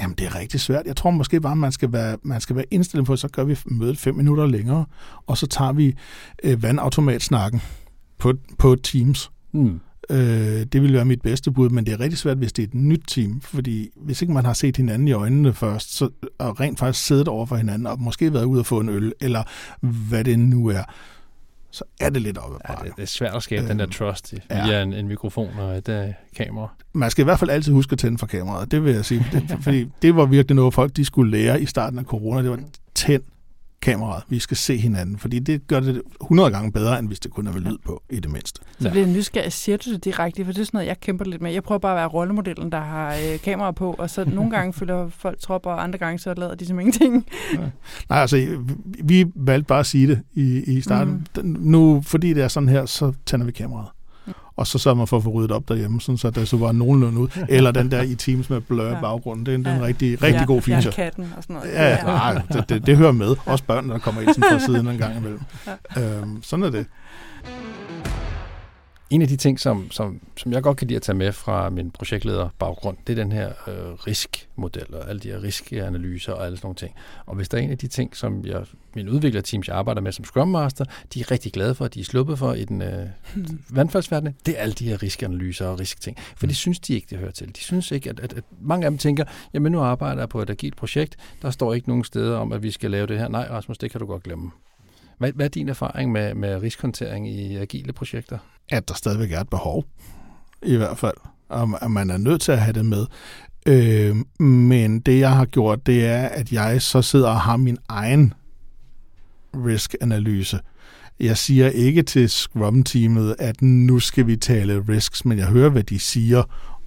jamen, det er rigtig svært. Jeg tror måske bare, man skal være, man skal være indstillet på, så gør vi mødet fem minutter længere, og så tager vi øh, vandautomatsnakken på, på Teams. Mm. Øh, det vil være mit bedste bud, men det er rigtig svært, hvis det er et nyt team, fordi hvis ikke man har set hinanden i øjnene først, så, og rent faktisk siddet over for hinanden, og måske været ude og få en øl, eller hvad det nu er, så er det lidt op ja, det, det er svært at skabe øh, den der øhm, trust via ja. en, en mikrofon og et uh, kamera. Man skal i hvert fald altid huske at tænde for kameraet, det vil jeg sige. Det, fordi det var virkelig noget, folk de skulle lære i starten af corona. Det var tænd kameraet. Vi skal se hinanden, fordi det gør det 100 gange bedre, end hvis det kun er med lyd på, i det mindste. Så bliver jeg nysgerrig. Siger du det direkte? For det er sådan noget, jeg kæmper lidt med. Jeg prøver bare at være rollemodellen, der har øh, kamera på, og så nogle gange følger folk trop, og andre gange så lader de som ingenting. Ja. Nej, altså, vi valgte bare at sige det i, i starten. Mm. Nu, fordi det er sådan her, så tænder vi kameraet og så sørger man for at få ryddet op derhjemme, sådan så det så var nogenlunde ud. Eller den der i Teams med blør ja. baggrunden. Det er en, ja. en rigtig, rigtig ja, god feature. Ja, katten og sådan noget. Ja, ja. Nej, det, det, det, hører med. Også børn, der kommer ind sådan fra siden en gang imellem. Ja. Øhm, sådan er det en af de ting, som, som, som jeg godt kan lide at tage med fra min projektlederbaggrund, det er den her øh, riskmodel og alle de her riskanalyser og alle sådan nogle ting. Og hvis der er en af de ting, som jeg, min udviklerteams, jeg arbejder med som Scrum Master, de er rigtig glade for, at de er sluppet for i den øh, vandfaldsverden, det er alle de her riskanalyser og riskting. For de synes de ikke, det hører til. De synes ikke, at, at, at mange af dem tænker, jamen nu arbejder jeg på et agilt projekt, der står ikke nogen steder om, at vi skal lave det her. Nej, Rasmus, det kan du godt glemme. Hvad, hvad er din erfaring med, med risikohåndtering i agile projekter? At der stadigvæk er et behov, i hvert fald. Og at man er nødt til at have det med. Øh, men det, jeg har gjort, det er, at jeg så sidder og har min egen risk-analyse. Jeg siger ikke til Scrum-teamet, at nu skal vi tale risks, men jeg hører, hvad de siger,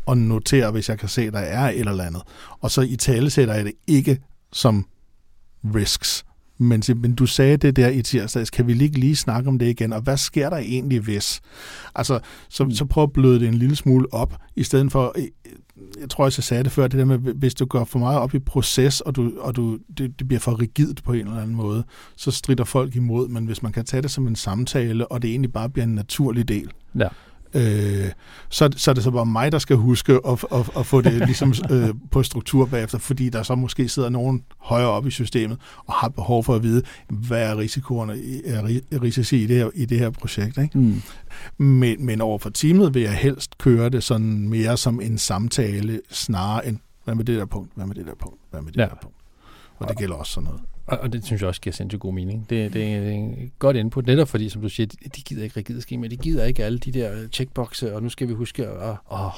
og noterer, hvis jeg kan se, at der er et eller andet. Og så i tale sætter jeg det ikke som risks. Men, men du sagde det der i tirsdags, kan vi ikke lige snakke om det igen, og hvad sker der egentlig hvis? Altså, så, mm. så prøv at bløde det en lille smule op, i stedet for, jeg tror også, jeg sagde det før, det der med, hvis du går for meget op i proces, og, du, og du, det, det bliver for rigidt på en eller anden måde, så strider folk imod, men hvis man kan tage det som en samtale, og det egentlig bare bliver en naturlig del, ja øh, så, så er det så bare mig, der skal huske at, at, at få det ligesom øh, på struktur bagefter, fordi der så måske sidder nogen højere op i systemet og har behov for at vide, hvad er risikoerne, er risici i det her, i det her projekt. Ikke? Mm. Men, men over for teamet vil jeg helst køre det sådan mere som en samtale, snarere end, hvad med det der punkt, hvad med det der punkt, hvad med det ja. der punkt. Og det gælder også sådan noget. Og, og det synes jeg også giver sindssygt god mening. Det, det er en godt input, netop fordi, som du siger, de, de gider ikke rigide skema, de gider ikke alle de der checkboxe, og nu skal vi huske at... Åh,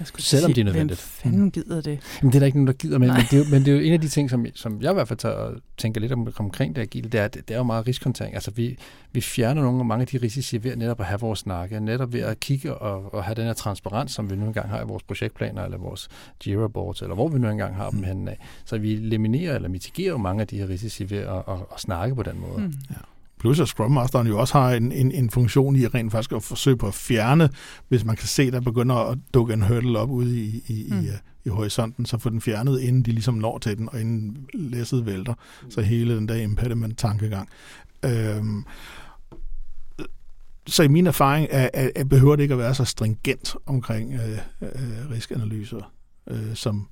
jeg skulle Selvom sige, det er nødvendigt. Hvem fanden gider det? Jamen, det er der ikke nogen, der gider, men, men, det, er jo, men det er jo en af de ting, som, som jeg i hvert fald tager, tænker lidt om, omkring det agile, det er, det, det er jo meget riskontering. Altså, vi, vi fjerner nogle af mange af de risici ved netop at have vores snakke, netop ved at kigge og, og have den her transparens, som vi nu engang har i vores projektplaner, eller vores Jira boards, eller hvor vi nu engang har dem mm. henne af. Så vi eliminerer eller mitigerer mange af de her risici ved at, at, at snakke på den måde. Mm. Ja. Plus at Scrum Masteren jo også har en, en, en funktion i rent faktisk at forsøge på at fjerne, hvis man kan se, der begynder at dukke en hurdle op ude i, i, mm. i, i horisonten, så få den fjernet, inden de ligesom når til den, og inden læsset vælter. Så hele den der impediment-tankegang. Øhm, så i min erfaring er, er, er, behøver det ikke at være så stringent omkring øh, øh, riskanalyser, øh, som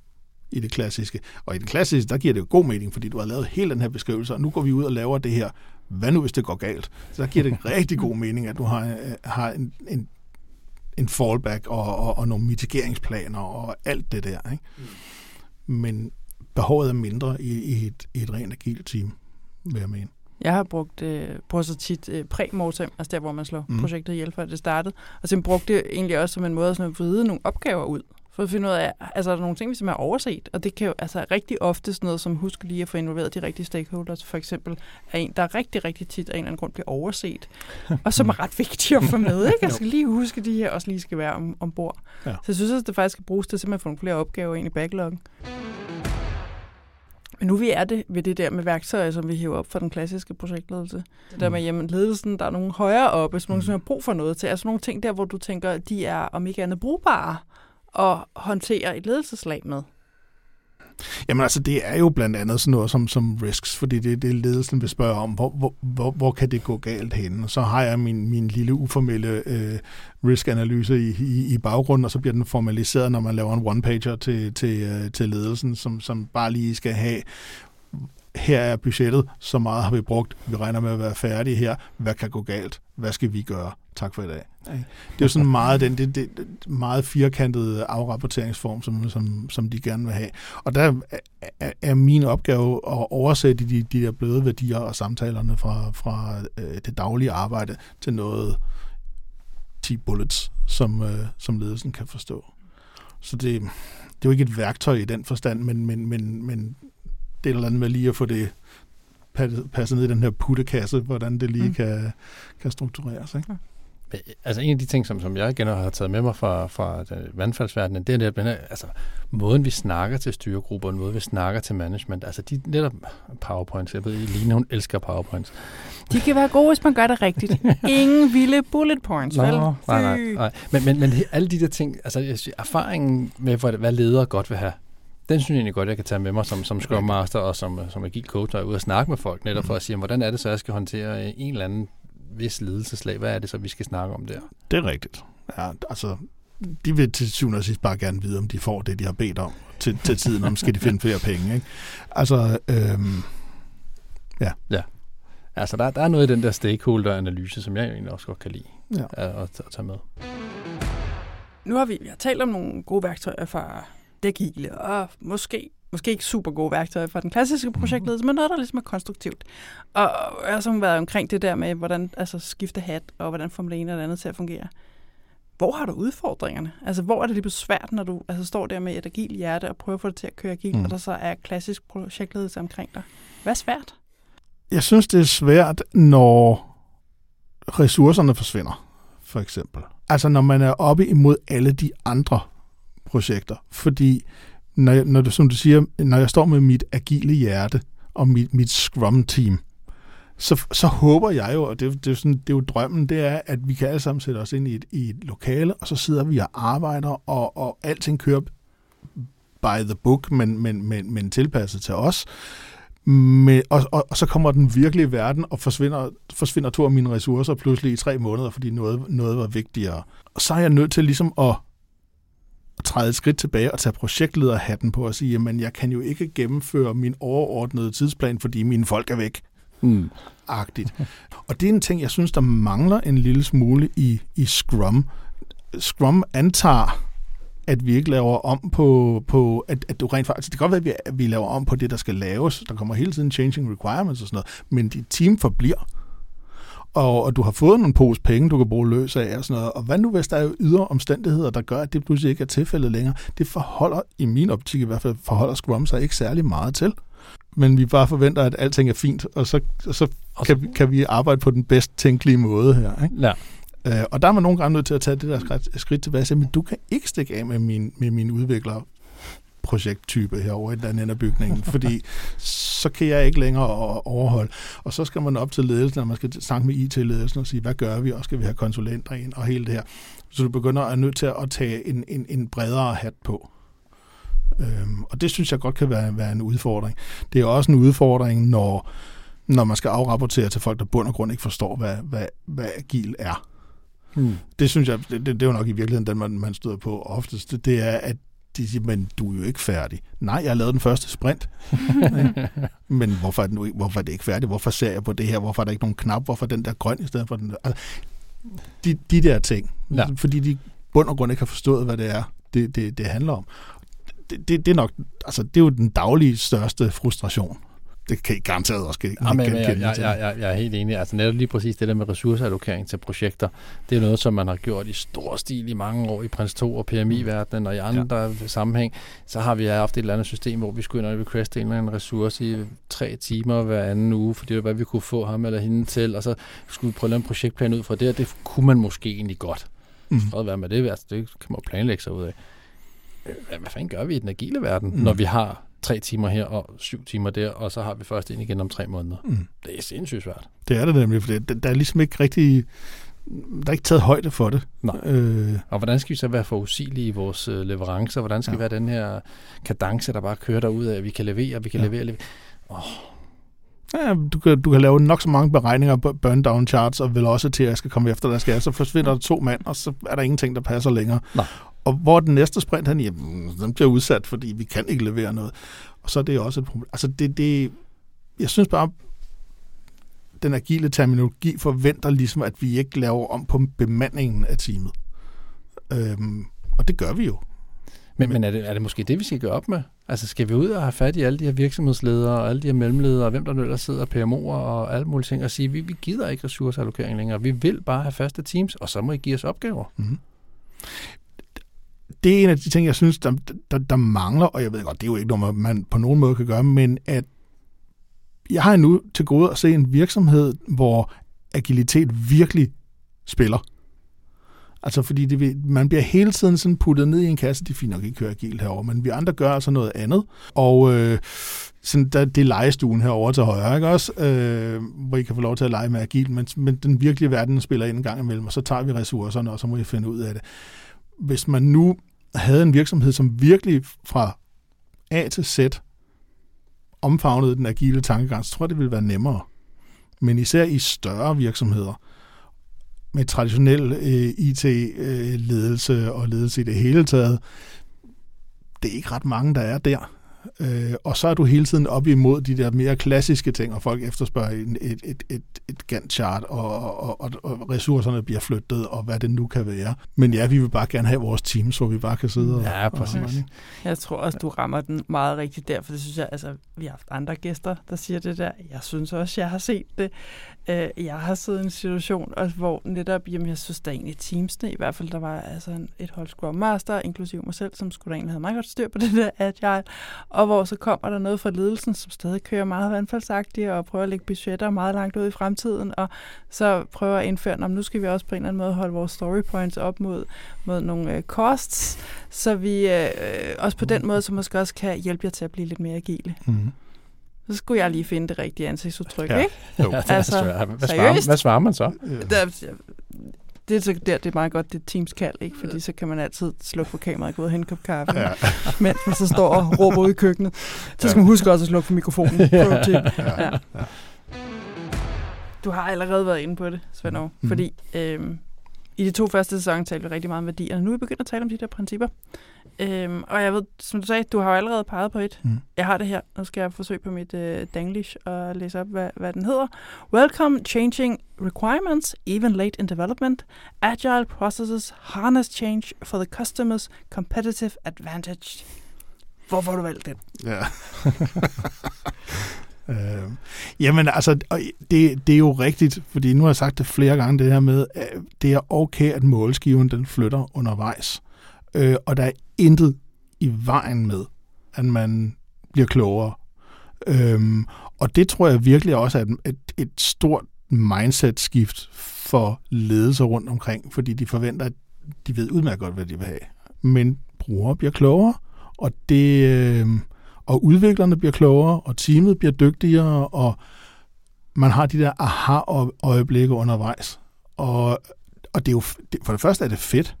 i det klassiske. Og i det klassiske, der giver det jo god mening, fordi du har lavet hele den her beskrivelse, og nu går vi ud og laver det her. Hvad nu, hvis det går galt? Så giver det rigtig god mening, at du har, øh, har en, en, en fallback og, og, og nogle mitigeringsplaner og alt det der. Ikke? Mm. Men behovet er mindre i, i, et, i et rent agilt team, vil jeg mene. Jeg har brugt, øh, brugt så tit øh, præ-mortem, altså der, hvor man slår mm. projektet ihjel, før det startede. Og så brugte det egentlig også som en måde at, sådan at vride nogle opgaver ud for at finde ud af, altså der er nogle ting, vi simpelthen har overset, og det kan jo altså rigtig ofte sådan noget som husk lige at få involveret de rigtige stakeholders, for eksempel er en, der er rigtig, rigtig tit af en eller anden grund bliver overset, og som er ret vigtigt at få med, ikke? Jeg skal lige huske, de her også lige skal være om, ombord. Ja. Så jeg synes, at det faktisk skal bruges til simpelthen at få nogle flere opgaver ind i backloggen. Men nu vi er det ved det der med værktøjer, som vi hiver op for den klassiske projektledelse. Det mm. der med, jamen ledelsen, der er nogle højere oppe, som nogen, som har brug for noget til. Altså nogle ting der, hvor du tænker, de er om ikke andet brugbare at håndtere et ledelseslag med? Jamen altså, det er jo blandt andet sådan noget som, som risks, fordi det, det er ledelsen vil spørge om, hvor, hvor, hvor, hvor kan det gå galt henne? Så har jeg min, min lille uformelle øh, risk-analyse i, i, i baggrunden, og så bliver den formaliseret, når man laver en one-pager til, til, øh, til ledelsen, som, som bare lige skal have, her er budgettet, så meget har vi brugt, vi regner med at være færdige her, hvad kan gå galt, hvad skal vi gøre, tak for i dag. Det er jo sådan meget den det, det, meget firkantede afrapporteringsform, som, som, som de gerne vil have. Og der er, er min opgave at oversætte de, de der bløde værdier og samtalerne fra, fra øh, det daglige arbejde til noget 10 bullets, som, øh, som ledelsen kan forstå. Så det, det er jo ikke et værktøj i den forstand, men, men, men, men det er eller andet med lige at få det passet ned i den her puttekasse, hvordan det lige mm. kan, kan struktureres. Ikke? Altså en af de ting, som, som jeg igen har taget med mig fra, fra vandfaldsverdenen, det er netop, altså, måden vi snakker til styregrupper, måden vi snakker til management, altså de netop powerpoints, jeg ved, Line, hun elsker powerpoints. De kan være gode, hvis man gør det rigtigt. Ingen vilde bullet points, Nå, vel? Nej, nej, nej. Men, men, men alle de der ting, altså erfaringen med, hvad ledere godt vil have, den synes jeg egentlig godt, jeg kan tage med mig som, som Scrum Master og som, som agil coach, og ud og snakke med folk netop for at sige, hvordan er det så, jeg skal håndtere en eller anden vis ledelseslag? Hvad er det så, vi skal snakke om der? Det er rigtigt. Ja, altså, de vil til syvende og sidst bare gerne vide, om de får det, de har bedt om til, til tiden, om skal de finde flere penge. Ikke? Altså, øhm, ja. Ja. Altså, der, der er noget i den der stakeholder-analyse, som jeg egentlig også godt kan lide ja. at, at, tage med. Nu har vi, vi har talt om nogle gode værktøjer fra det og måske, måske ikke super gode værktøjer for den klassiske projektledelse, men noget, der ligesom er konstruktivt. Og jeg har sådan været omkring det der med, hvordan altså, skifte hat, og hvordan får man det ene eller andet til at fungere. Hvor har du udfordringerne? Altså, hvor er det lige svært, når du altså, står der med et agil hjerte og prøver at få det til at køre agil, mm. og der så er klassisk projektledelse omkring dig? Hvad er svært? Jeg synes, det er svært, når ressourcerne forsvinder, for eksempel. Altså, når man er oppe imod alle de andre projekter. Fordi, når, jeg, når du, som du siger, når jeg står med mit agile hjerte og mit, mit Scrum-team, så, så håber jeg jo, og det, det, er sådan, det er jo drømmen, det er, at vi kan alle sammen sætte os ind i et, i et lokale, og så sidder vi og arbejder, og, og alting kører by the book, men, men, men, men tilpasset til os. Men, og, og, og så kommer den virkelige verden og forsvinder, forsvinder to af mine ressourcer pludselig i tre måneder, fordi noget, noget var vigtigere. Og så er jeg nødt til ligesom at at træde et skridt tilbage og tage projektlederhatten på og sige, jamen jeg kan jo ikke gennemføre min overordnede tidsplan, fordi mine folk er væk. Mm. Agtigt. Og det er en ting, jeg synes, der mangler en lille smule i, i Scrum. Scrum antager, at vi ikke laver om på, på at, at du rent faktisk, det kan godt være, at vi, at vi laver om på det, der skal laves. Der kommer hele tiden changing requirements og sådan noget, men dit team forbliver og, og du har fået nogle pose penge, du kan bruge løs af og sådan noget. Og hvad nu, hvis der er ydre omstændigheder, der gør, at det pludselig ikke er tilfældet længere? Det forholder, i min optik i hvert fald, forholder Scrum sig ikke særlig meget til. Men vi bare forventer, at alting er fint, og så, og så kan, vi, kan vi arbejde på den bedst tænkelige måde her. Ikke? Ja. Øh, og der er man nogle gange nødt til at tage det der skridt, skridt tilbage og sige, men du kan ikke stikke af med, min, med mine udviklere projekttype herovre i den anden af bygningen, fordi så kan jeg ikke længere overholde. Og så skal man op til ledelsen, og man skal snakke med IT-ledelsen og sige, hvad gør vi, og skal vi have konsulenter ind, og hele det her. Så du begynder at nødt til at tage en, en, en bredere hat på. Øhm, og det synes jeg godt kan være, være en udfordring. Det er også en udfordring, når, når man skal afrapportere til folk, der bund og grund ikke forstår, hvad, hvad, hvad agil er. Hmm. Det synes jeg, det, det er jo nok i virkeligheden den, man, man støder på oftest. Det, det er, at de siger, men du er jo ikke færdig. Nej, jeg har lavet den første sprint. men hvorfor er, den hvorfor er det ikke færdigt? Hvorfor ser jeg på det her? Hvorfor er der ikke nogen knap? Hvorfor er den der grøn i stedet for den der? Altså, de, de der ting. Ja. Fordi de bund og grund ikke har forstået, hvad det er, det, det, det handler om. Det, det, det, er nok, altså, det er jo den daglige største frustration det kan I garanteret også ikke ja, men, jeg, jeg, jeg, jeg, jeg er helt enig. Altså netop lige præcis det der med ressourceallokering til projekter, det er noget, som man har gjort i stor stil i mange år i Prins 2 og PMI-verdenen og i andre ja. sammenhæng. Så har vi haft et eller andet system, hvor vi skulle ind og requeste en eller anden ressource i tre timer hver anden uge, fordi det var, hvad vi kunne få ham eller hende til, og så skulle vi prøve at lave en projektplan ud fra det, og det kunne man måske egentlig godt. Mm. Så være med det, altså, det kan man jo planlægge sig ud af. Hvad fanden gør vi i den agile verden, mm. når vi har tre timer her og syv timer der, og så har vi først ind igen om tre måneder. Mm. Det er sindssygt svært. Det er det nemlig, for der er ligesom ikke rigtig der er ikke taget højde for det. Nej. Øh, og hvordan skal vi så være forudsigelige i vores øh, leverancer? Hvordan skal ja. være den her kadence, der bare kører derud af, at vi kan levere, vi kan ja. levere, levere? Oh. Ja, du kan, du kan lave nok så mange beregninger på burn down charts, og vel også til, at jeg skal komme efter, der skal så forsvinder der to mand, og så er der ingenting, der passer længere. Nej. Og hvor den næste sprint, han, jamen, den bliver udsat, fordi vi kan ikke levere noget. Og så er det også et problem. Altså, det, det, jeg synes bare, den agile terminologi forventer ligesom, at vi ikke laver om på bemandingen af teamet. Øhm, og det gør vi jo. Men, men er, det, er det måske det, vi skal gøre op med? Altså skal vi ud og have fat i alle de her virksomhedsledere og alle de her mellemledere, og hvem der nu ellers sidder, PMO'er og alle mulige ting, og sige, vi, vi gider ikke ressourceallokering længere. Vi vil bare have faste teams, og så må I give os opgaver. Mm-hmm. Det er en af de ting, jeg synes, der, der, der mangler, og jeg ved godt, det er jo ikke noget, man på nogen måde kan gøre, men at jeg har endnu til gode at se en virksomhed, hvor agilitet virkelig spiller. Altså fordi det, man bliver hele tiden sådan puttet ned i en kasse, de fint nok ikke kører agilt herover, men vi andre gør altså noget andet. Og øh, sådan, der, det er legestuen herover til højre, ikke også? Øh, hvor I kan få lov til at lege med agil, men, men den virkelige verden spiller ind en gang imellem, og så tager vi ressourcerne, og så må I finde ud af det. Hvis man nu havde en virksomhed, som virkelig fra A til Z omfavnede den agile tankegang, så tror jeg, det ville være nemmere. Men især i større virksomheder, med traditionel øh, IT-ledelse øh, og ledelse i det hele taget, det er ikke ret mange, der er der. Øh, og så er du hele tiden op imod de der mere klassiske ting, og folk efterspørger et, et, et, et, et Gantt-chart, og, og, og, og ressourcerne bliver flyttet, og hvad det nu kan være. Men ja, vi vil bare gerne have vores team, så vi bare kan sidde og... Ja, præcis. Og jeg tror også, du rammer den meget rigtigt der, for det synes jeg, altså, vi har haft andre gæster, der siger det der. Jeg synes også, jeg har set det. Øh, jeg har siddet i en situation, hvor netop, jamen, jeg synes, der egentlig teamsne, i hvert fald, der var altså et hold Scrum Master, inklusive mig selv, som skulle da egentlig have meget godt styr på det der agile, og hvor så kommer der noget fra ledelsen, som stadig kører meget vandfaldsagtigt og prøver at lægge budgetter meget langt ud i fremtiden, og så prøver at indføre, om nu skal vi også på en eller anden måde holde vores story points op mod, mod nogle uh, costs, så vi uh, også på den måde, så måske også kan hjælpe jer til at blive lidt mere agile. Mm-hmm. Så skulle jeg lige finde det rigtige ansigtsudtryk, ja. ikke? Jo. altså, hvad, svarer, hvad svarer man så? Ja det er så der, det er meget godt, det er Teams kald, ikke? Fordi så kan man altid slukke for kameraet og gå ud og hente en kop kaffe, ja. mens man så står og råber ud i køkkenet. Så skal man huske også at slukke for mikrofonen. ja. Ja. Ja. Du har allerede været inde på det, Svend mm. fordi øhm, i de to første sæsoner talte vi rigtig meget om værdier, og nu er vi begyndt at tale om de der principper. Øhm, og jeg ved, som du sagde, du har jo allerede peget på et. Mm. Jeg har det her. Nu skal jeg forsøge på mit øh, danglish og læse op, hvad, hvad den hedder. Welcome changing requirements, even late in development. Agile processes harness change for the customer's competitive advantage. Hvorfor har du valgt den? Ja. øh, jamen altså, det, det er jo rigtigt, fordi nu har jeg sagt det flere gange, det her med, at det er okay, at målskiven den flytter undervejs. Øh, og der er intet i vejen med, at man bliver klogere. Øhm, og det tror jeg virkelig også er et, et, stort mindset-skift for ledelser rundt omkring, fordi de forventer, at de ved udmærket godt, hvad de vil have. Men brugere bliver klogere, og det øh, og udviklerne bliver klogere, og teamet bliver dygtigere, og man har de der aha-øjeblikke undervejs. Og, og det er jo, for det første er det fedt,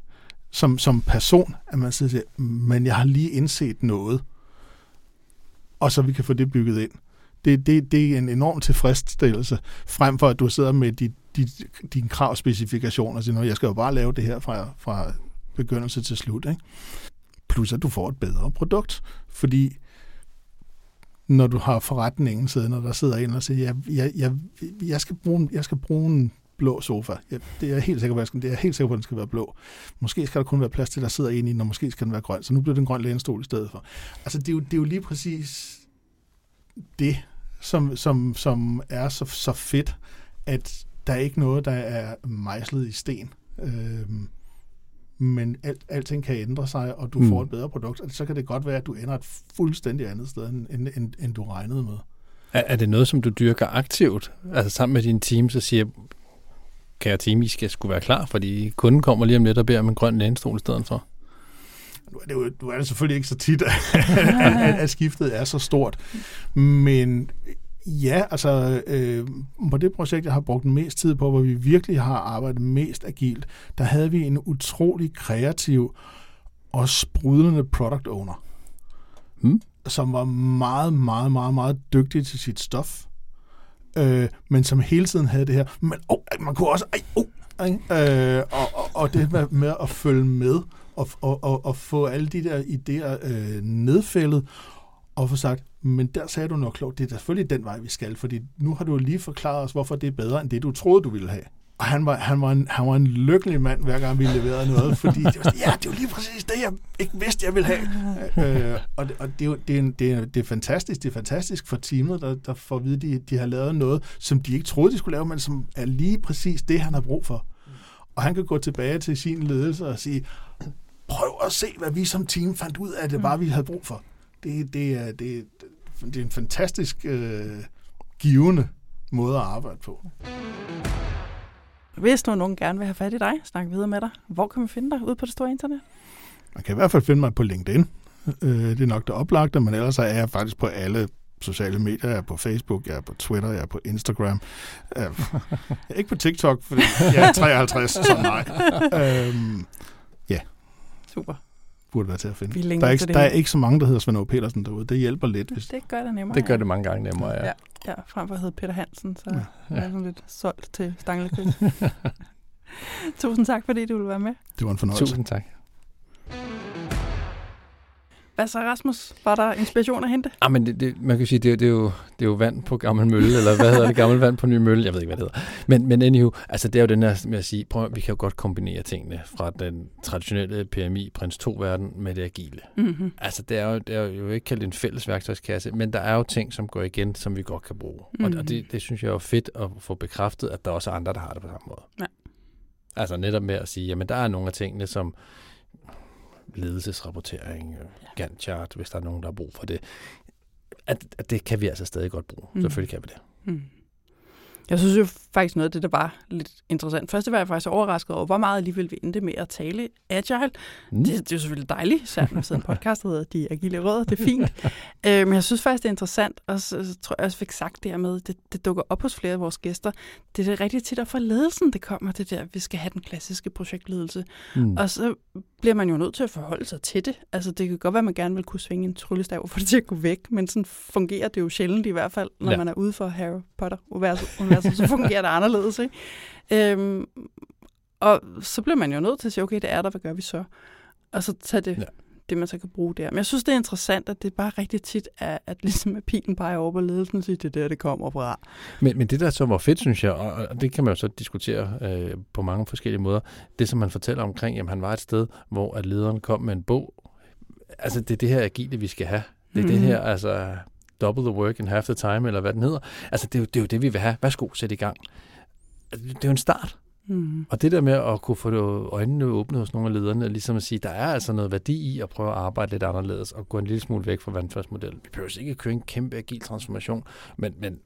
som, som person, at man siger, men jeg har lige indset noget, og så vi kan få det bygget ind. Det, det, det er en enorm tilfredsstillelse, frem for at du sidder med dit dit, din kravspecifikation og siger, jeg skal jo bare lave det her fra, fra begyndelse til slut. Ikke? Plus at du får et bedre produkt, fordi når du har forretningen siddende, og der sidder en og siger, jeg, jeg, jeg, jeg, skal, bruge, jeg skal bruge en blå sofa. Ja, det er jeg helt sikker på, at det er helt sikker på, at den skal være blå. Måske skal der kun være plads til, at der sidder en i den, og måske skal den være grøn. Så nu bliver det en grøn lænestol i stedet for. Altså, det er jo, det er jo lige præcis det, som, som, som er så, så fedt, at der er ikke noget, der er mejslet i sten. Øhm, men alt, alting kan ændre sig, og du mm. får et bedre produkt, og så kan det godt være, at du ender et fuldstændig andet sted, end, end, end, end du regnede med. Er, er det noget, som du dyrker aktivt? Altså sammen med din team, så siger kære team, I skal skulle være klar, fordi kunden kommer lige om lidt og beder om en grøn lænestol i stedet for. Nu er det, jo, nu er det selvfølgelig ikke så tit, at, at, at skiftet er så stort, men Ja, altså øh, på det projekt, jeg har brugt mest tid på, hvor vi virkelig har arbejdet mest agilt, der havde vi en utrolig kreativ og sprudlende product owner, Hmm? som var meget, meget, meget, meget dygtig til sit stof, øh, men som hele tiden havde det her, men oh, man kunne også, ej, oh, ej, øh, og, og, og det med, med at følge med, og, og, og, og få alle de der idéer øh, nedfældet, og få sagt, men der sagde du nok klogt, det er selvfølgelig den vej, vi skal, fordi nu har du lige forklaret os, hvorfor det er bedre, end det du troede, du ville have. Og han var, han var, en, han var en lykkelig mand, hver gang vi leverede noget, fordi det var, ja, det var lige præcis det, jeg ikke vidste, jeg ville have. Øh, og det, og det, er det, er, en- det, er, det er fantastisk. Det er fantastisk for teamet, der, der får at vide, de, de har lavet noget, som de ikke troede, de skulle lave, men som er lige præcis det, han har brug for. Og han kan gå tilbage til sin ledelse og sige, prøv at se, hvad vi som team fandt ud af, det var, vi havde brug for. Det, det, er, det, det er en fantastisk øh, givende måde at arbejde på. Hvis nu nogen gerne vil have fat i dig, snakke videre med dig, hvor kan man finde dig ude på det store internet? Man kan i hvert fald finde mig på LinkedIn. Øh, det er nok det oplagte, men ellers er jeg faktisk på alle sociale medier. Jeg er på Facebook, jeg er på Twitter, jeg er på Instagram. Jeg er ikke på TikTok, fordi jeg er 53, så nej. Øhm, Super. Burde være til at finde. Vi Der er, ikke, der er ikke så mange, der hedder Svend Petersen derude. Det hjælper lidt. Hvis, Det gør det nemmere. Det gør det mange gange nemmere, ja. Ja. Ja, frem for at hedde Peter Hansen, så Ja. er jeg sådan lidt solgt til Stangelkød. Tusind tak, fordi du ville være med. det var en fornøjelse. Tusind tak. Hvad så, Rasmus? Var der inspiration at hente? Ah, men det, det, man kan sige, det, det, er jo, det er jo vand på gammel mølle, eller hvad hedder det, gammel vand på ny mølle, jeg ved ikke, hvad det hedder. Men, men anywho, altså det er jo den her med at sige, prøv at, vi kan jo godt kombinere tingene fra den traditionelle PMI, Prins 2-verden, med det agile. Mm-hmm. Altså det er, jo, det er jo ikke kaldt en fælles værktøjskasse, men der er jo ting, som går igen, som vi godt kan bruge. Mm. Og, Mhm. og det, det synes jeg er fedt at få bekræftet, at der også er andre, der har det på samme måde. Ja. Altså netop med at sige, jamen der er nogle af tingene, som ledelsesrapportering, Gantt chart, hvis der er nogen, der har brug for det. At, at det kan vi altså stadig godt bruge. Mm. Selvfølgelig kan vi det. Mm. Jeg synes jo faktisk noget af det, der var lidt interessant. Først var jeg faktisk overrasket over, hvor meget alligevel vi endte med at tale agile. Mm. Det, det er jo selvfølgelig dejligt, især når i en podcast, der hedder De Agile Rødder. Det er fint. øh, men jeg synes faktisk, det er interessant, og så, så tror jeg også fik sagt det her med, det, det dukker op hos flere af vores gæster. Det er det rigtig tit, at fra ledelsen, det kommer det der, vi skal have den klassiske projektledelse. Mm. Og så bliver man jo nødt til at forholde sig til det. Altså, det kan godt være, at man gerne vil kunne svinge en tryllestav og få det til at gå væk, men sådan fungerer det jo sjældent i hvert fald, når. Ja. man er ude for Harry Potter-universet, universet, så fungerer det anderledes, ikke? Øhm, og så bliver man jo nødt til at sige, okay, det er der, hvad gør vi så? Og så tage det, ja. Det man så kan bruge der. Men jeg synes, det er interessant, at det bare rigtig tit er, at ligesom at pilen peger over på ledelsen og siger, det er der, det kommer fra. Men, men det der så var fedt, synes jeg, og det kan man jo så diskutere øh, på mange forskellige måder, det som man fortæller omkring, jamen han var et sted, hvor at lederen kom med en bog. Altså det er det her agile, vi skal have. Det er mm. det her, altså double the work in half the time, eller hvad den hedder. Altså det er jo det, er jo det vi vil have. Værsgo, sæt i gang. Altså, Det er jo en start. Mm. Og det der med at kunne få øjnene åbne hos nogle af lederne, og ligesom at sige, der er altså noget værdi i at prøve at arbejde lidt anderledes, og gå en lille smule væk fra vandførsmodellen. Vi behøver ikke køre en kæmpe agil transformation, men, men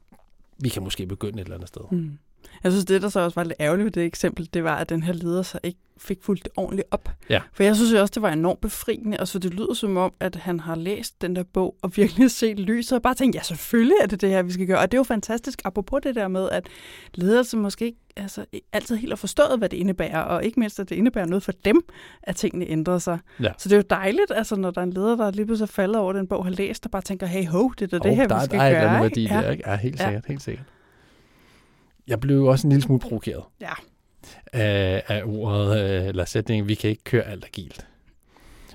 vi kan måske begynde et eller andet sted. Mm. Jeg synes, det der så også var lidt ærgerligt ved det eksempel, det var, at den her leder så ikke fik fulgt det ordentligt op. Ja. For jeg synes jo også, det var enormt befriende, og så det lyder som om, at han har læst den der bog og virkelig set lyset, og bare tænkt, ja, selvfølgelig er det det her, vi skal gøre. Og det er jo fantastisk, apropos det der med, at ledelse måske ikke altså, altid helt har forstået, hvad det indebærer, og ikke mindst, at det indebærer noget for dem, at tingene ændrer sig. Ja. Så det er jo dejligt, altså, når der er en leder, der lige pludselig er faldet over den bog, har læst, og bare tænker, hey ho, det er det Og her, der, vi skal der er gøre. eller andet ikke? værdi ja. der, ikke? Ja, helt Ja. sikkert, helt sikkert. Jeg blev også en lille smule provokeret Ja. af, af ordet, øh, eller sætningen, vi kan ikke køre alt agilt.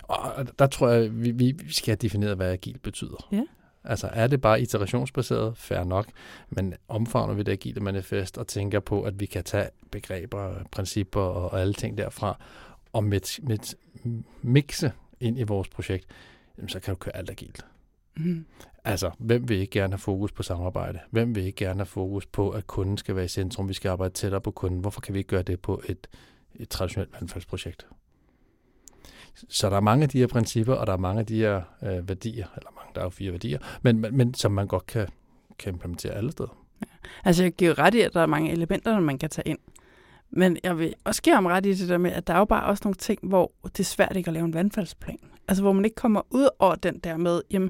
Og der tror jeg, vi, vi skal have defineret, hvad agilt betyder. Ja. Altså er det bare iterationsbaseret? Fair nok. Men omfavner vi det agile manifest og tænker på, at vi kan tage begreber, principper og, alle ting derfra, og med, med mixe ind i vores projekt, jamen, så kan du køre alt agilt. Mm. Altså, hvem vil ikke gerne have fokus på samarbejde? Hvem vil ikke gerne have fokus på, at kunden skal være i centrum? Vi skal arbejde tættere på kunden. Hvorfor kan vi ikke gøre det på et, et traditionelt vandfaldsprojekt? Så der er mange af de her principper, og der er mange af de her øh, værdier, eller mange, der er jo fire værdier, men, men, men som man godt kan, kan implementere alle steder. Altså, jeg giver ret i, at der er mange elementer, man kan tage ind. Men jeg vil også give ham ret i det der med, at der er jo bare også nogle ting, hvor det er svært ikke at lave en vandfaldsplan. Altså, hvor man ikke kommer ud over den der med, jamen,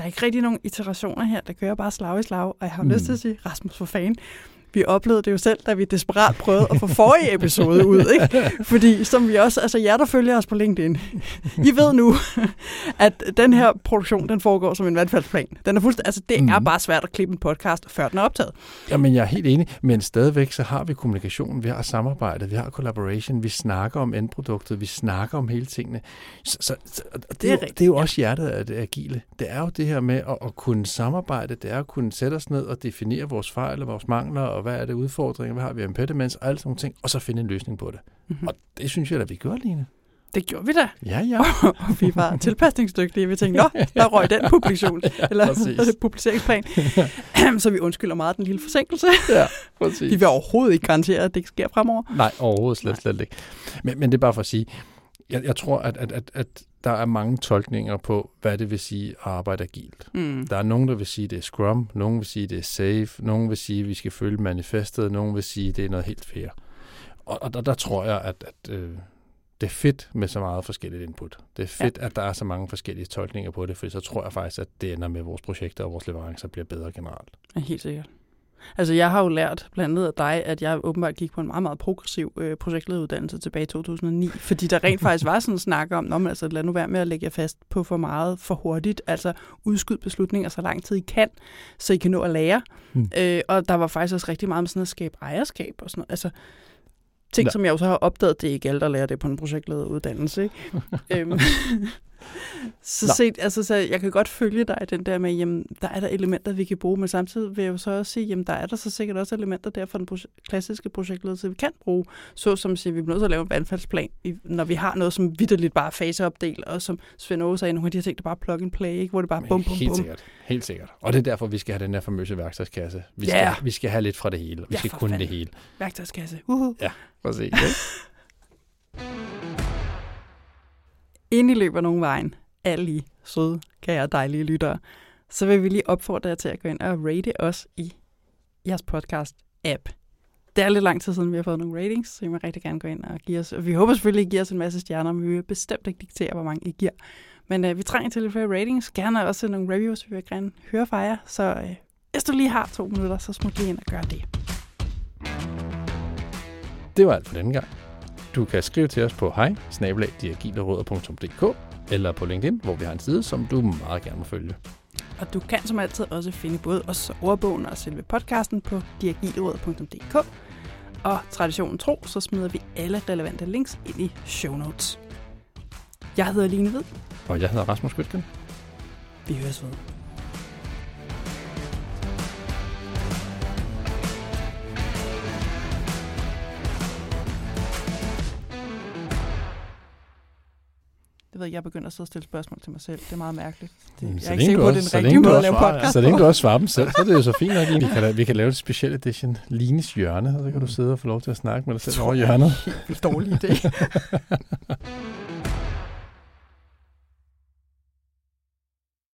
der er ikke rigtig nogen iterationer her. Der kører bare slag i slag, og jeg har mm. lyst til at sige, Rasmus, for fan, vi oplevede det jo selv, da vi desperat prøvede at få forrige episode ud. Ikke? Fordi som vi også, altså jer, der følger os på LinkedIn, I ved nu, at den her produktion, den foregår som en vandfaldsplan. Den er fuldstændig, altså det mm. er mhm. bare svært at klippe en podcast, før den er optaget. Jamen jeg er helt enig, men stadigvæk så har vi kommunikation, vi har samarbejde, vi har collaboration, vi snakker om endproduktet, vi snakker om hele tingene. Så, så, så det, det, er, det er jo også hjertet af det agile. Det er jo det her med at, at kunne samarbejde, det er at kunne sætte os ned og definere vores fejl og vores mangler og hvad er det udfordringer, hvad har vi impediments, og alle sådan nogle ting, og så finde en løsning på det. Mm-hmm. Og det synes jeg at vi gør, Line. Det gjorde vi da. Ja, ja. og vi var tilpasningsdygtige. Vi tænkte, nå, der røg den publikation, ja, eller publiceringsplan. så vi undskylder meget den lille forsinkelse. ja, præcis. Vi vil overhovedet ikke garantere, at det sker fremover. Nej, overhovedet slet, slet ikke. Men, men det er bare for at sige, jeg, jeg tror, at, at, at, at der er mange tolkninger på, hvad det vil sige at arbejde agilt. Mm. Der er nogen, der vil sige, at det er Scrum, nogen vil sige, at det er Safe, nogen vil sige, at vi skal følge manifestet, nogen vil sige, at det er noget helt fair. Og, og der, der tror jeg, at, at øh, det er fedt med så meget forskelligt input. Det er fedt, ja. at der er så mange forskellige tolkninger på det, for så tror jeg faktisk, at det ender med, at vores projekter og vores leverancer bliver bedre generelt. Ja, helt sikkert. Altså, jeg har jo lært blandt andet af dig, at jeg åbenbart gik på en meget, meget progressiv øh, projektlederuddannelse tilbage i 2009, fordi der rent faktisk var sådan en snak om, om altså, lad nu være med at lægge jer fast på for meget for hurtigt, altså udskyd beslutninger så lang tid I kan, så I kan nå at lære. Mm. Øh, og der var faktisk også rigtig meget med sådan at skabe ejerskab og sådan noget. Altså, ting, ja. som jeg jo så har opdaget, det er ikke alt, der lærer det på en projektlederuddannelse. Ikke? øhm, så, set, altså, så jeg kan godt følge dig den der med, jamen, der er der elementer, vi kan bruge, men samtidig vil jeg jo så også sige, jamen, der er der så sikkert også elementer der for den proje- klassiske projektledelse, vi kan bruge, så som siger, vi bliver nødt til at lave en vandfaldsplan, når vi har noget, som vidderligt bare faseopdel, og som Svend Aage sagde, nogle af de her ting, der bare plug and play, ikke? hvor det bare bum, bum, Helt bum. sikkert. Helt sikkert. Og det er derfor, vi skal have den her famøse værktøjskasse. Vi skal, yeah. vi skal have lidt fra det hele. Vi ja, skal kunne fanden. det hele. Værktøjskasse. Uh-huh. Ja, præcis. Inden I løber nogen vejen, alle I søde, kære, dejlige lyttere, så vil vi lige opfordre jer til at gå ind og rate os i jeres podcast-app. Det er lidt lang tid siden, vi har fået nogle ratings, så I må rigtig gerne gå ind og give os. Og vi håber selvfølgelig, at I giver os en masse stjerner, men vi vil bestemt ikke diktere, hvor mange I giver. Men øh, vi trænger til lidt flere ratings. Gerne også nogle reviews, vi vil gerne høre fra jer. Så øh, hvis du lige har to minutter, så smut lige ind og gør det. Det var alt for denne gang. Du kan skrive til os på hej eller på LinkedIn, hvor vi har en side, som du meget gerne må følge. Og du kan som altid også finde både os ordbogen og selve podcasten på diagilråd.dk. Og traditionen tro, så smider vi alle relevante links ind i show notes. Jeg hedder Line Hvid. Og jeg hedder Rasmus Skytgen. Vi høres ved. Ved, jeg begynder at sidde og stille spørgsmål til mig selv. Det er meget mærkeligt. Det, mm, jeg er ikke sikker på, at det er den rigtige måde at lave podcast Så længe du også svarer dem selv, så er det jo så fint nok. Vi kan, vi kan lave et specielt edition, Lines hjørne, og så kan du sidde og få lov til at snakke med dig selv over hjørnet. Det er en dårlig idé.